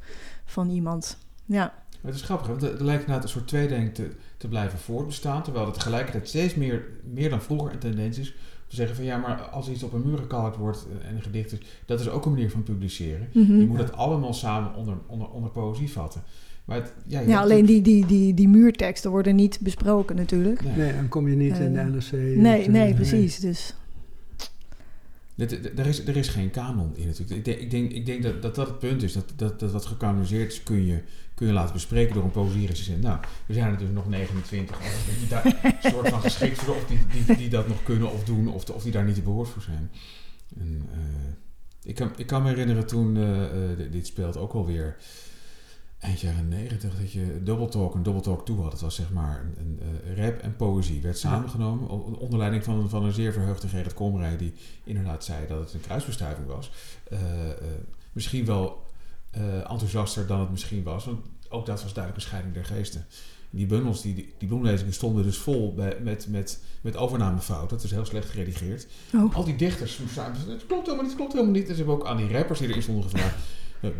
van iemand. Ja, het is grappig, want er lijkt inderdaad een soort tweedenk te, te blijven voortbestaan, terwijl het tegelijkertijd steeds meer, meer dan vroeger een tendens is te zeggen van ja, maar als iets op een muur gekalkt wordt eh, en een gedicht is, dat is ook een manier van publiceren. Mhm. Je moet het allemaal samen onder, onder, onder poëzie vatten. Maar het, ja, alleen die, die, die, die muurteksten worden niet besproken natuurlijk. Nee. Nee, dan kom je niet in de Eh, NRC. Nee, nee, precies. Dus Er is, er is geen kanon in natuurlijk. Ik denk, ik denk, ik denk dat, dat dat het punt is. Dat, dat, dat wat gekanoniseerd is kun je, kun je laten bespreken door een poëzierecensent. Nou, er zijn er dus nog 29 anderen die daar soort van geschikt voor of die, die, die dat nog kunnen of doen of, of die daar niet te behoord voor zijn. En, eh, ik, kan, ik kan me herinneren toen eh, eh, dit- dit speelt ook alweer eind jaren 90 dat je Double Talk en Double Talk 2 had. Het was zeg maar een, een eh, rap en poëzie werd samengenomen onder leiding van, van een zeer verheugde Gerrit Komrij die inderdaad zei dat het een kruisbestuiving was. Eh, eh, misschien wel enthousiaster dan het misschien was, want ook dat was duidelijk een scheiding der geesten. Die bundels, die, die, die bloemlezingen stonden dus vol bij, met, met, met overnamefouten. Dat is heel slecht geredigeerd. Oh. Al die dichters, het klopt helemaal niet, het klopt helemaal niet. En ze hebben ook aan die rappers die erin stonden gevraagd,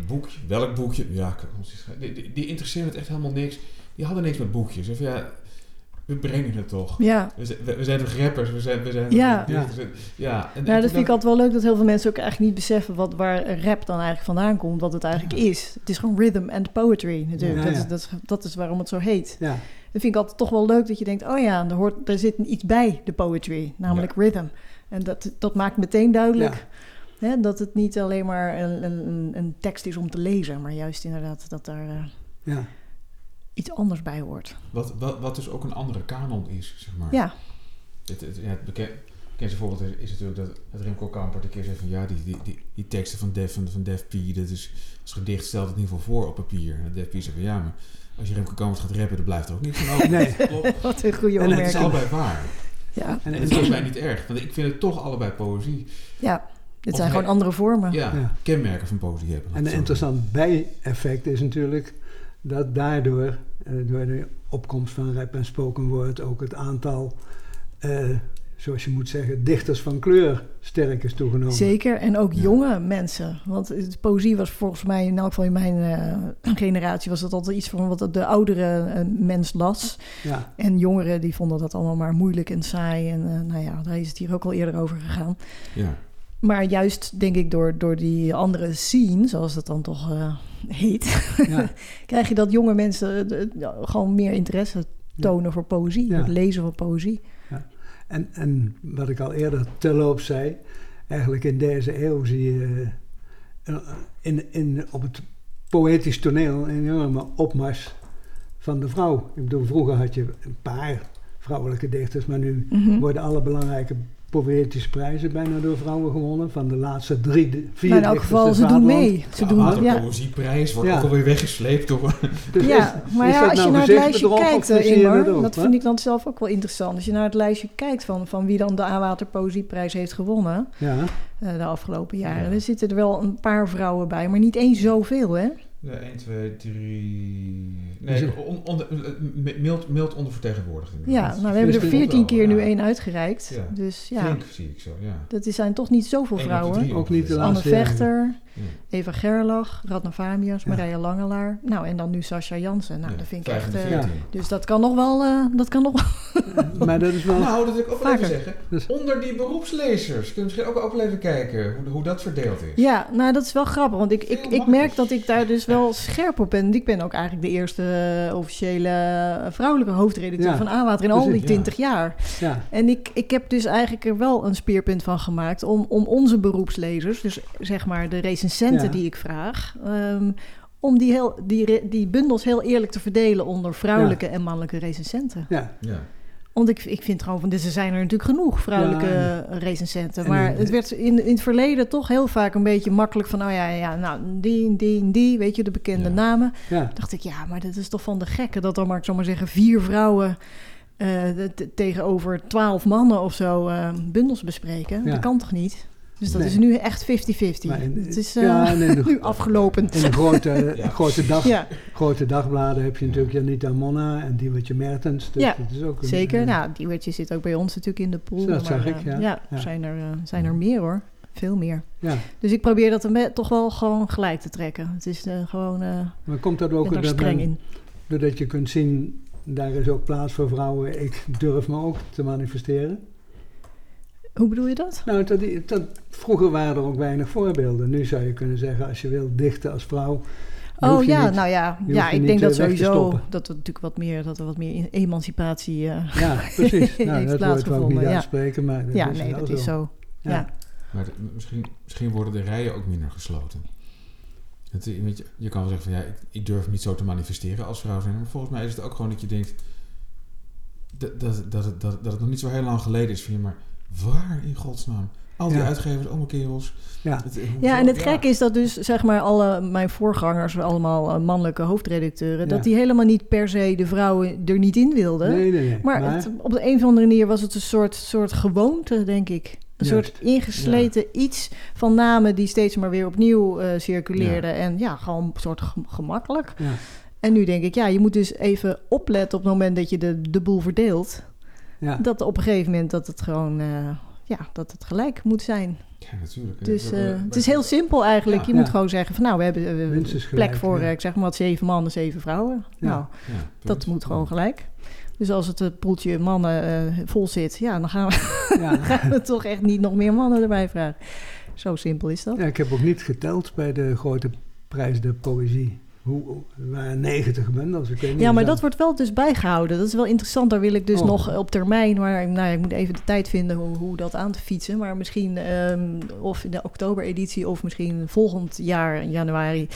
boekje, welk boekje? Ja, die, die, het echt helemaal niks. Die hadden niks met boekjes. Of ja, we brengen het toch. ja, We zijn, we, we zijn toch rappers? We zijn, we zijn Ja. dichters? Ja, en, nou, en dat vind ik altijd wel leuk dat heel veel mensen ook eigenlijk niet beseffen wat, waar rap dan eigenlijk vandaan komt, wat het eigenlijk Ja. is. Het is gewoon rhythm and poetry natuurlijk. Ja, dat, ja. Is, dat, is, dat is waarom het zo heet. Ja, Dat vind ik altijd toch wel leuk dat je denkt, oh ja, er, hoort, er zit iets bij de poetry, namelijk rhythm. En dat, dat maakt meteen duidelijk hè, dat het niet alleen maar een, een, een tekst is om te lezen, maar juist inderdaad dat daar eh, ja. iets anders bij hoort. wat, wat, wat dus ook een andere kanon is, zeg maar. Ja, Het, het, ja, het beken- bekendste voorbeeld is, is natuurlijk dat, dat Remco Kampert een keer zegt van ja, die, die, die, die teksten van Def, van, van Def P, dat is als gedicht stelt het in ieder geval voor op papier. En Def P zegt van ja, maar als je Remco Kampert gaat rappen, dan blijft er ook niks van over. Nee. Klopt. wat een goede En het Het is opmerking. allebei waar. Ja, En En het het is is, mij niet erg, want ik vind het toch allebei poëzie. ja, dit Of zijn gewoon andere vormen. Ja, Ja. kenmerken van poëzie hebben. en een interessant bijeffect is natuurlijk dat daardoor, eh, door de opkomst van rap en spoken word, ook het aantal, eh, zoals je moet zeggen, dichters van kleur sterk is toegenomen. Zeker, en ook Ja. jonge mensen. Want het- poëzie was volgens mij, in elk geval in mijn eh, generatie, was dat altijd iets van wat de oudere mens las. Ja, En jongeren die vonden dat allemaal maar moeilijk en saai. En eh, nou ja, daar is het hier ook al eerder over gegaan. Ja. Maar juist, denk ik, door, door die andere scene, zoals dat dan toch eh, heet, ja, krijg je dat jonge mensen eh, gewoon meer interesse tonen voor poëzie, Ja. het lezen van poëzie. En, en wat ik al eerder terloops zei, eigenlijk in deze eeuw zie je eh, in, in, op het poëtisch toneel een enorme opmars van de vrouw. Ik bedoel, vroeger had je een paar vrouwelijke dichters. Maar nu Mhm. worden alle belangrijke poëtische prijzen bijna door vrouwen gewonnen. Van de laatste drie, de- vier Maar in elk geval, ze doen mee. Ze de doen, Amateur ja. Poëzieprijs wordt Ja. ook alweer weggesleept door... Dus Ja, is- maar is ja, als je nou naar het lijstje kijkt, dat hè? vind ik dan zelf ook wel interessant. Als je naar het lijstje kijkt van, van wie dan de Aanwater Poëzieprijs heeft gewonnen Ja, eh, de afgelopen jaren, Ja. er zitten er wel een paar vrouwen bij, maar niet eens zoveel, hè? Ja, 1, 2, 3... Is Nee, on, onder, eh, mild, mild ondervertegenwoordigd. Ja, nou, we hebben er Is er 14 wel, keer nu één uitgereikt. Ja. Dus ja, Flink zie ik zo, ja. dat is- zijn toch niet zoveel vrouwen. drie Ook niet de. Anne laatste jaren. Vechter, Ja. Eva Gerlach, Radna Vamias, Ja. Marija Langelaar. Nou, en dan nu Sascha Jansen. Nou, Ja, dat vind ik echt... eh. Dus dat kan nog wel... eh, dat kan nog maar dat is wel... Nou, dat wil ik ook wel even zeggen. Dus- Onder die beroepslezers. Kun je misschien ook, ook wel even kijken hoe, hoe dat verdeeld is. Ja, nou dat is wel grappig, want ik, ik, ik merk dat ik daar dus wel scherp op ben. Ik ben ook eigenlijk de eerste eh, officiële vrouwelijke hoofdredacteur Ja, van Aanwater in al die precies, ja. 20 jaar. Ja, En ik, ik heb dus eigenlijk er wel een speerpunt van gemaakt om, om onze beroepslezers, dus zeg maar de recensenten Ja. die ik vraag, ehm, om die, heel, die, die bundels heel eerlijk te verdelen onder vrouwelijke en mannelijke recensenten. ja. Ja. Want ik, ik vind gewoon van, dus er zijn er natuurlijk genoeg vrouwelijke Ja, recensenten. En Maar het werd in, in het verleden toch heel vaak een beetje makkelijk van, nou ja, ja nou, die, die, die, weet je, de bekende Ja. namen. ja. dacht ik, ja, maar dat is toch van de gekken dat dan maar, ik zal maar zeggen, vier vrouwen eh, te- tegenover twaalf mannen of zo eh, bundels bespreken. Ja. Dat kan toch niet? Dus dat Nee. is nu echt 50-50. Maar in- Het is eh, ja, de- nu afgelopen. In de grote, Ja. grote, dag, Ja, grote dagbladen heb je natuurlijk Janita Monna en Diewertje Mertens. Dus Ja, dat is ook een, zeker. een- nou, die wordje zit ook bij ons natuurlijk in de pool. Dat zag maar, ik, eh, ja. Zijn, er, eh, zijn er meer hoor. Veel meer. ja. Dus ik probeer dat er me- toch wel gewoon gelijk te trekken. Het is eh, gewoon, eh Maar komt dat ook dat streng in. doordat je kunt zien, daar is ook plaats voor vrouwen, ik durf me ook te manifesteren? Hoe bedoel je dat? Nou, dat, dat, vroeger waren er ook weinig voorbeelden. Nu zou je kunnen zeggen, als je wil dichten als vrouw... Oh ja, niet- nou ja, ja ik denk niet, dat eh, sowieso dat er natuurlijk wat meer, dat er wat meer emancipatie. eh, Ja, precies. Nou, Heeft dat ik niet plaatsgevonden, ja. uitspreken, maar dat ja, is nee, dat zo. is zo. Ja. Maar de- misschien, misschien worden de rijen ook minder gesloten. Het, weet je, je kan wel zeggen van ja, ik, ik durf niet zo te manifesteren als vrouw zijn. Maar volgens mij is het ook gewoon dat je denkt dat, dat, dat, het- dat, dat het nog niet zo heel lang geleden is. Van, ja, maar waar in godsnaam? Al die Ja. uitgevers, allemaal kerels. Ja, Het- Ja, en het gekke is dat dus, zeg maar, alle mijn voorgangers, allemaal eh, mannelijke hoofdredacteuren, Ja. dat die helemaal niet per se de vrouwen er niet in wilden. nee, nee, nee. Maar, het- op de een of andere manier was het een soort, soort gewoonte, denk ik. Een Juist. soort ingesleten iets van namen die steeds maar weer opnieuw eh, circuleerden. En ja, gewoon een soort gem- gemakkelijk. ja, En nu denk ik, ja, je moet dus even opletten op het moment dat je de, de boel verdeelt. Ja. Dat op een gegeven moment dat het gewoon, eh, ja, dat het gelijk moet zijn. Ja, natuurlijk. Dus eh, het is heel simpel eigenlijk. Ja. je moet gewoon zeggen van nou, we hebben eh, Minstens plek voor, ja. eh, ik zeg maar wat, zeven mannen, zeven vrouwen. Nou, dat moet gewoon gelijk. Dus als het eh, poeltje mannen eh, vol zit, ja, dan gaan we, gaan we toch echt niet nog meer mannen erbij vragen. Zo simpel is dat. Ja, ik heb ook niet geteld bij de grote prijs de poëzie. Hoe, er waren 90 bundels. Ik weet niet Ja, maar dat wordt wel dus bijgehouden. Dat is wel interessant. Daar wil ik dus Oh. nog op termijn. Maar nou, ja, ik moet even de tijd vinden hoe, hoe dat aan te fietsen. Maar misschien ehm, of in de oktobereditie of misschien volgend jaar in januari.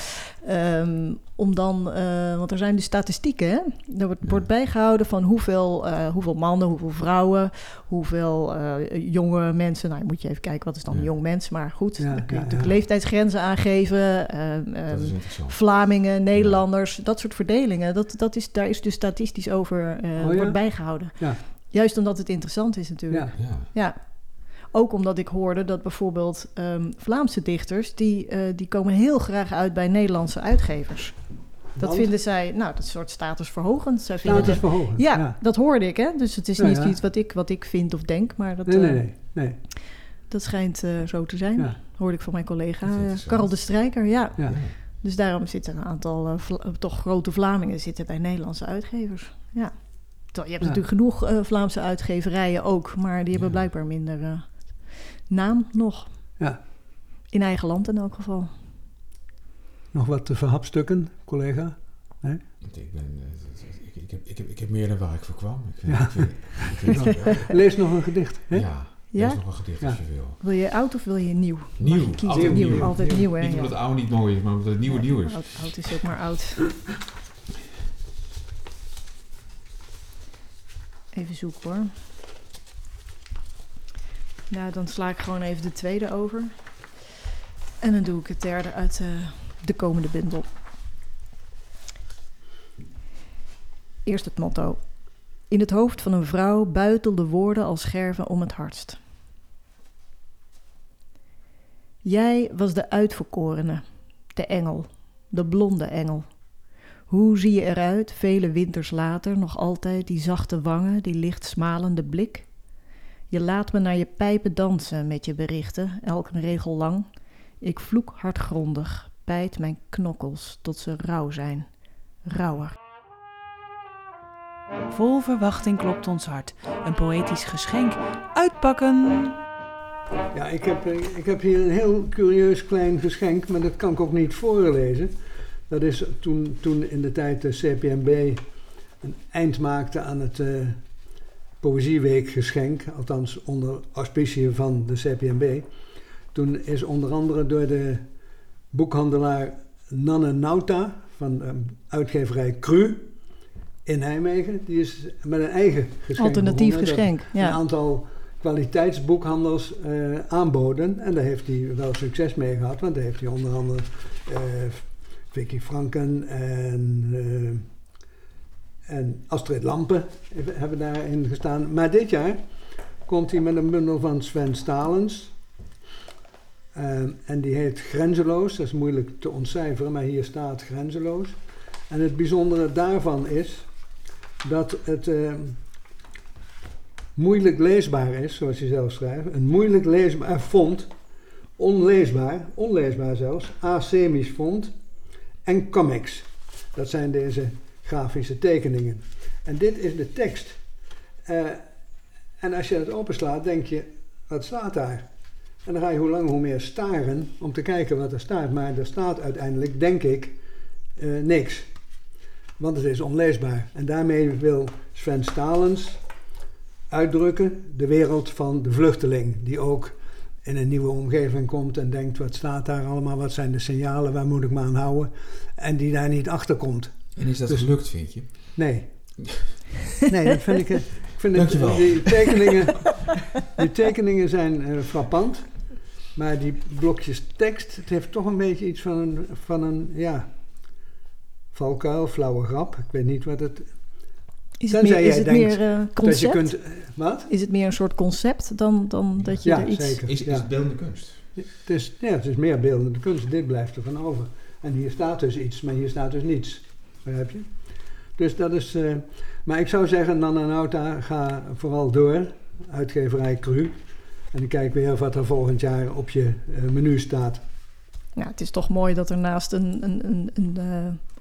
Ehm, om dan, eh, want er zijn dus statistieken. Hè? Er wordt, Ja. wordt bijgehouden van hoeveel, eh, hoeveel mannen, hoeveel vrouwen, hoeveel eh, jonge mensen. Nou, moet je even kijken wat is dan een jong mens. Maar goed, Ja, dan kun je natuurlijk leeftijdsgrenzen aangeven. ehm. Vlamingen, Nederlanders, dat soort verdelingen. Dat, dat is, daar is dus statistisch over eh, Oh ja? wordt bijgehouden. Ja. Juist omdat het interessant is natuurlijk. Ja, Ja. Ja. Ook omdat ik hoorde dat bijvoorbeeld ehm, Vlaamse dichters... Die, eh, die komen heel graag uit bij Nederlandse uitgevers. Dat Want? vinden zij, nou, dat is een soort statusverhogend. Zij vinden status de- verhogen. ja, ja. dat hoorde ik, hè. Dus het is Ja, niet ja. iets wat ik, wat ik vind of denk, maar dat, Nee, nee, eh, nee. nee. dat schijnt eh, zo te zijn. Ja. Hoorde ik van mijn collega eh. Karel de Strijker, ja. Dus daarom zitten een aantal eh, eh, toch grote Vlamingen zitten bij Nederlandse uitgevers. Ja. Je hebt Ja. natuurlijk genoeg eh, Vlaamse uitgeverijen ook, maar die hebben Ja. blijkbaar minder naam nog. Ja. In eigen land in elk geval. Nog wat te verhapstukken, collega? Ik, ben, ik, ik, heb, ik, heb, ik heb meer dan waar ik voor kwam. Ik vind, Ja. ik vind, ik vind, ja. Lees nog een gedicht. Hè? ja, Ja? nog een gedicht als je wil. Wil je oud of wil je nieuw? Nieuw, Mag je kiezen? altijd nieuw. nieuw. Altijd nieuw, hè? Niet omdat het oude niet mooi is, maar omdat het nieuwe nieuw is. Oud, oud is ook maar oud. Even zoeken hoor. Nou, dan sla ik gewoon even de tweede over. En dan doe ik het derde uit eh, de komende bundel. Eerst het motto. In het hoofd van een vrouw buitelden woorden als scherven om het hardst. Jij was de uitverkorene, de engel, de blonde engel. Hoe zie je eruit, vele winters later, nog altijd die zachte wangen, die licht smalende blik? Je laat me naar je pijpen dansen met je berichten, elk een regel lang. Ik vloek hardgrondig, bijt mijn knokkels tot ze rauw zijn, rauwer. Vol verwachting klopt ons hart. Een poëtisch geschenk. Uitpakken! Ja, ik heb, eh, ik heb hier een heel curieus klein geschenk, maar dat kan ik ook niet voorlezen. Dat is toen, toen in de tijd de CPMB een eind maakte aan het uh, Poëzieweekgeschenk, althans onder auspiciën van de CPMB. Toen is onder andere door de boekhandelaar Nanne Nauta van de uitgeverij Cru in Nijmegen, die is met een eigen geschenk Alternatief geschenk, ja. Een aantal kwaliteitsboekhandels uh, aanboden. En daar heeft hij wel succes mee gehad, want daar heeft hij onder andere uh, Vicky Franken en, uh, en Astrid Lampen hebben daarin gestaan. Maar dit jaar komt hij met een bundel van Sven Stalens. en die heet Grenzeloos. Dat is moeilijk te ontcijferen, maar hier staat Grenzeloos. En het bijzondere daarvan is dat het moeilijk leesbaar is, zoals je zelf schrijft. Een moeilijk leesbaar font, onleesbaar, onleesbaar zelfs, asemisch font en comics. Dat zijn deze grafische tekeningen. En dit is de tekst. Uh, en als je het openslaat, denk je, wat staat daar? En dan ga je hoe lang hoe meer staren om te kijken wat er staat. Maar er staat uiteindelijk, denk ik, uh, niks. Want het is onleesbaar. En daarmee wil Sven Stalens uitdrukken. De wereld van de vluchteling, die ook in een nieuwe omgeving komt en denkt: wat staat daar allemaal? Wat zijn de signalen? Waar moet ik me aan houden? En die daar niet achter komt. En is dat dus, gelukt, vind je? Nee. nee, dat vind ik. ik vind het, die, tekeningen, die tekeningen zijn uh, frappant. Maar die blokjes tekst, het heeft toch een beetje iets van een, van een ja, valkuil, flauwe grap. Ik weet niet wat het is het meer, is het meer uh, concept? Je kunt, wat? Is het meer een soort concept dan, dan dat je ja, er iets... Zeker. Is, is het beeldende kunst? Het is, ja, het is meer beeldende kunst. Dit blijft er van over. En hier staat dus iets, maar hier staat dus niets. Begrijp je? Dus dat is... Uh, maar ik zou zeggen, Nana Nauta, ga vooral door. Uitgeverij Cru. En ik kijk weer wat er volgend jaar op je menu staat. Ja, het is toch mooi dat er naast een, een, een, een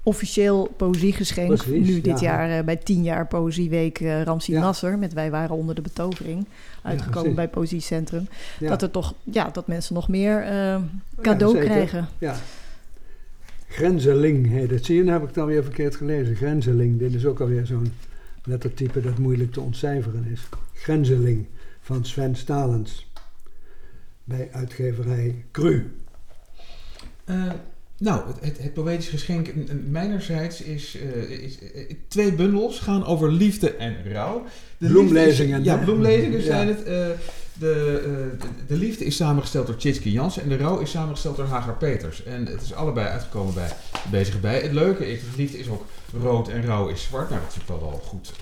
officieel poëziegeschenk. Precies, nu dit jaar uh, bij 10 jaar Poëzieweek uh, Ramsi ja. Nasser. Met Wij waren onder de betovering. Uitgekomen ja, bij Poëziecentrum. Dat er toch, ja, dat mensen nog meer uh, cadeau krijgen. Ja. Grenzeling heet het. Zie je, dan heb ik het alweer verkeerd gelezen. Grenzeling, dit is ook alweer zo'n lettertype dat moeilijk te ontcijferen is. Grenzeling van Sven Stalens. Bij uitgeverij Cru. Nou, het, het, poëtisch geschenk mijnerzijds is, uh, is uh, twee bundels gaan over liefde en rouw. De bloemlezingen. Ja, bloemlezingen zijn het. Uh, de, de, de, liefde is samengesteld door Tjitske Jansen en de rouw is samengesteld door Hagar Peters. En het is allebei uitgekomen bij Bezig Bij. Het leuke is, liefde is ook rood en rouw is zwart. Nou, dat is wel al goed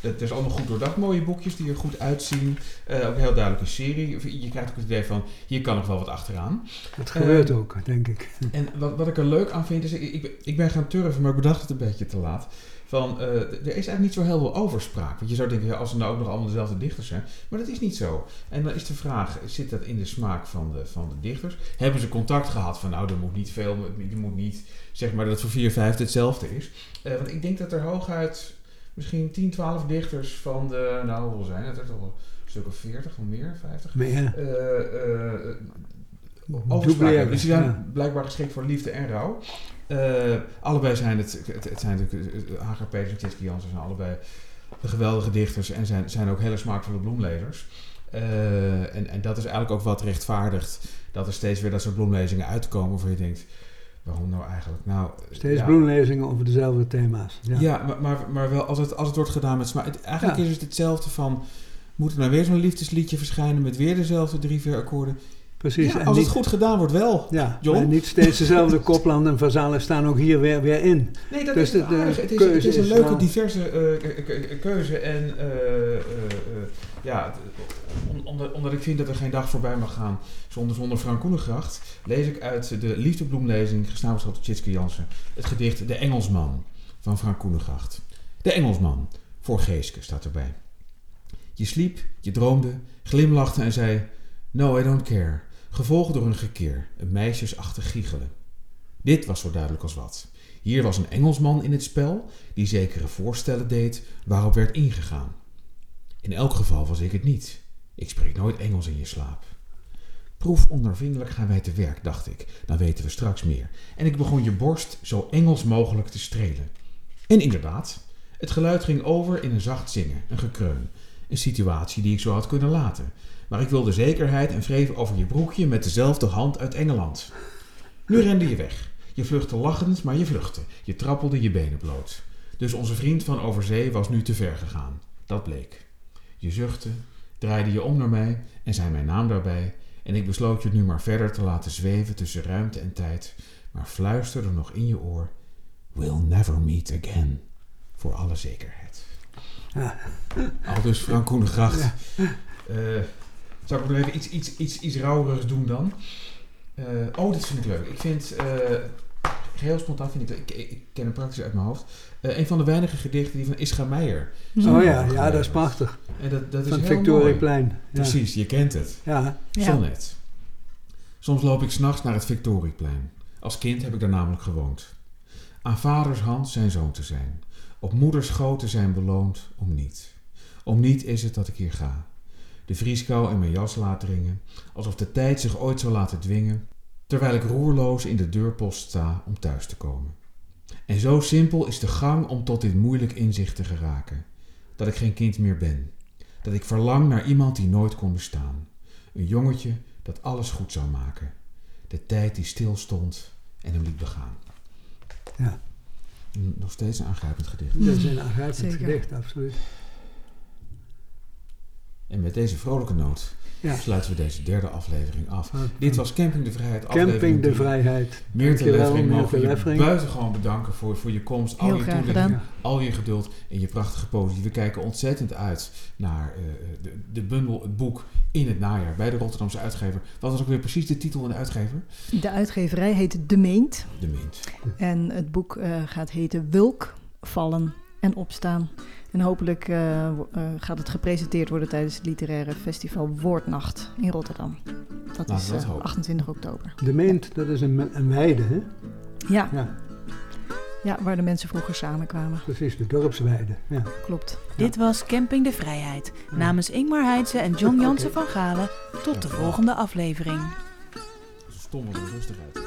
het is allemaal goed doordacht. Mooie boekjes die er goed uitzien. Uh, ook een heel duidelijke serie. Je krijgt ook het idee van, hier kan nog wel wat achteraan. Dat gebeurt uh, ook, denk ik. En wat, wat ik er leuk aan vind, is ik, ik, ik, ben gaan turven, maar ik bedacht het een beetje te laat. Van, uh, er is eigenlijk niet zo heel veel overspraak. Want je zou denken, ja, als er nou ook nog allemaal dezelfde dichters zijn. Maar dat is niet zo. En dan is de vraag, zit dat in de smaak van de, van de dichters? Hebben ze contact gehad van, nou, er moet niet veel, je moet niet, zeg maar, dat het voor vier vijfde hetzelfde is. want ik denk dat er hooguit misschien 10, 12 dichters van de, nou hoeveel zijn het? Er toch een stuk of 40 of meer, 50. Meer. Uh, uh, Dus die zijn blijkbaar geschikt voor liefde en rouw. Uh, allebei zijn het, het, het zijn natuurlijk, Hagar Peters en Tjitske Jansen zijn allebei de geweldige dichters en zijn, zijn ook hele smaakvolle bloemlezers. en, en dat is eigenlijk ook wat rechtvaardigt dat er steeds weer dat soort bloemlezingen uitkomen waarvan je denkt, Waarom nou eigenlijk? Nou, Steeds ja. bloemlezingen over dezelfde thema's. Ja. Ja, maar, maar, maar wel als het, als het wordt gedaan met smaak. Eigenlijk Ja. is het hetzelfde van... Moet er nou weer zo'n liefdesliedje verschijnen met weer dezelfde drie, vier akkoorden? Precies. Ja, en als niet, het goed gedaan wordt, wel. ja, maar niet steeds dezelfde koplanden en vazalen staan ook hier weer, weer in. Nee, dat Dus is de- het de aardige. Het is, het is een is leuke, wel- diverse eh, keuze. En eh, eh, ja, omdat, omdat ik vind dat er geen dag voorbij mag gaan zonder, zonder Frank Koenengracht, lees ik uit de Liefdebloemlezing, gesamenschap door Tjitske Jansen, het gedicht De Engelsman van Frank Koenengracht. De Engelsman, voor Geeske staat erbij. Je sliep, je droomde, glimlachte en zei: No, I don't care. Gevolgd door een gekeer, een meisjesachtig giechelen. Dit was zo duidelijk als wat. Hier was een Engelsman in het spel die zekere voorstellen deed waarop werd ingegaan. In elk geval was ik het niet. Ik spreek nooit Engels in je slaap. Proef ondervindelijk gaan wij te werk, dacht ik. Dan weten we straks meer. En ik begon je borst zo Engels mogelijk te strelen. En inderdaad, het geluid ging over in een zacht zingen, een gekreun. Een situatie die ik zo had kunnen laten. Maar ik wilde zekerheid en wreef over je broekje met dezelfde hand uit Engeland. Nu rende je weg. Je vluchtte lachend, maar je vluchtte. Je trappelde je benen bloot. Dus onze vriend van overzee was nu te ver gegaan. Dat bleek. Je zuchtte, draaide je om naar mij en zei mijn naam daarbij. En ik besloot je nu maar verder te laten zweven tussen ruimte en tijd. Maar fluisterde nog in je oor: We'll never meet again. Voor alle zekerheid. Ja. Al dus Frank Koenengracht. Eh, zal ik nog even iets, iets, iets, iets rauwerigs doen dan? Eh, oh, dit vind ik leuk. Ik vind, eh, geheel spontaan vind ik, ik, ik, ik ken hem praktisch uit mijn hoofd, eh, een van de weinige gedichten die van Ischa Meijer. Oh ja, ja, dat is prachtig. En dat, dat is Van heel het mooi. Victoriaplein. Ja. Precies, je kent het. Ja. Ja. Sonnet. Soms loop ik s'nachts naar het Victorieplein. Als kind heb ik daar namelijk gewoond. Aan vaders hand zijn zoon te zijn. Op moeders schoot te zijn beloond om niet. Om niet is het dat ik hier ga. De vrieskou in mijn jas laat dringen. Alsof de tijd zich ooit zou laten dwingen. Terwijl ik roerloos in de deurpost sta om thuis te komen. En zo simpel is de gang om tot dit moeilijk inzicht te geraken. Dat ik geen kind meer ben. Dat ik verlang naar iemand die nooit kon bestaan. Een jongetje dat alles goed zou maken. De tijd die stil stond en hem liet begaan. Ja. Nog steeds een aangrijpend gedicht. Dat is een aangrijpend Zeker. gedicht, absoluut. En met deze vrolijke noot Ja. sluiten we deze derde aflevering af. Van- Dit was Camping de Vrijheid, aflevering Camping de. Vrijheid. Meerte Leffering mogen je buitengewoon bedanken voor, voor je komst, al Heel je toelichting, al je geduld en je prachtige poëzie. We kijken ontzettend uit naar eh, de, de bundel, het boek in het najaar bij de Rotterdamse uitgever. Wat was ook weer precies de titel en de uitgever? De uitgeverij heet De Meent. De Mint. En het boek eh, gaat heten Wulk, Vallen en Opstaan. En hopelijk eh, eh, gaat het gepresenteerd worden tijdens het literaire festival Woordnacht in Rotterdam. Dat Laten is dat eh, hopen. 28 oktober. De Meent, dat is een, een weide, hè? Ja, Ja, ja, waar de mensen vroeger samenkwamen. precies, de dorpsweide. Ja. Klopt. Dit was Camping de Vrijheid. Namens Ingmar Heidse en John Jansen van Galen. Tot de volgende aflevering. Ze stommelen er rustig uit.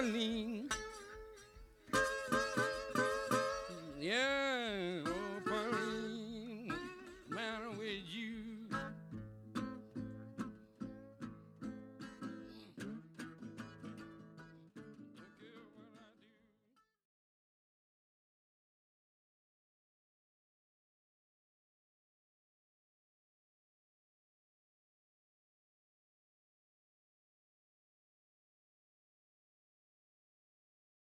darling.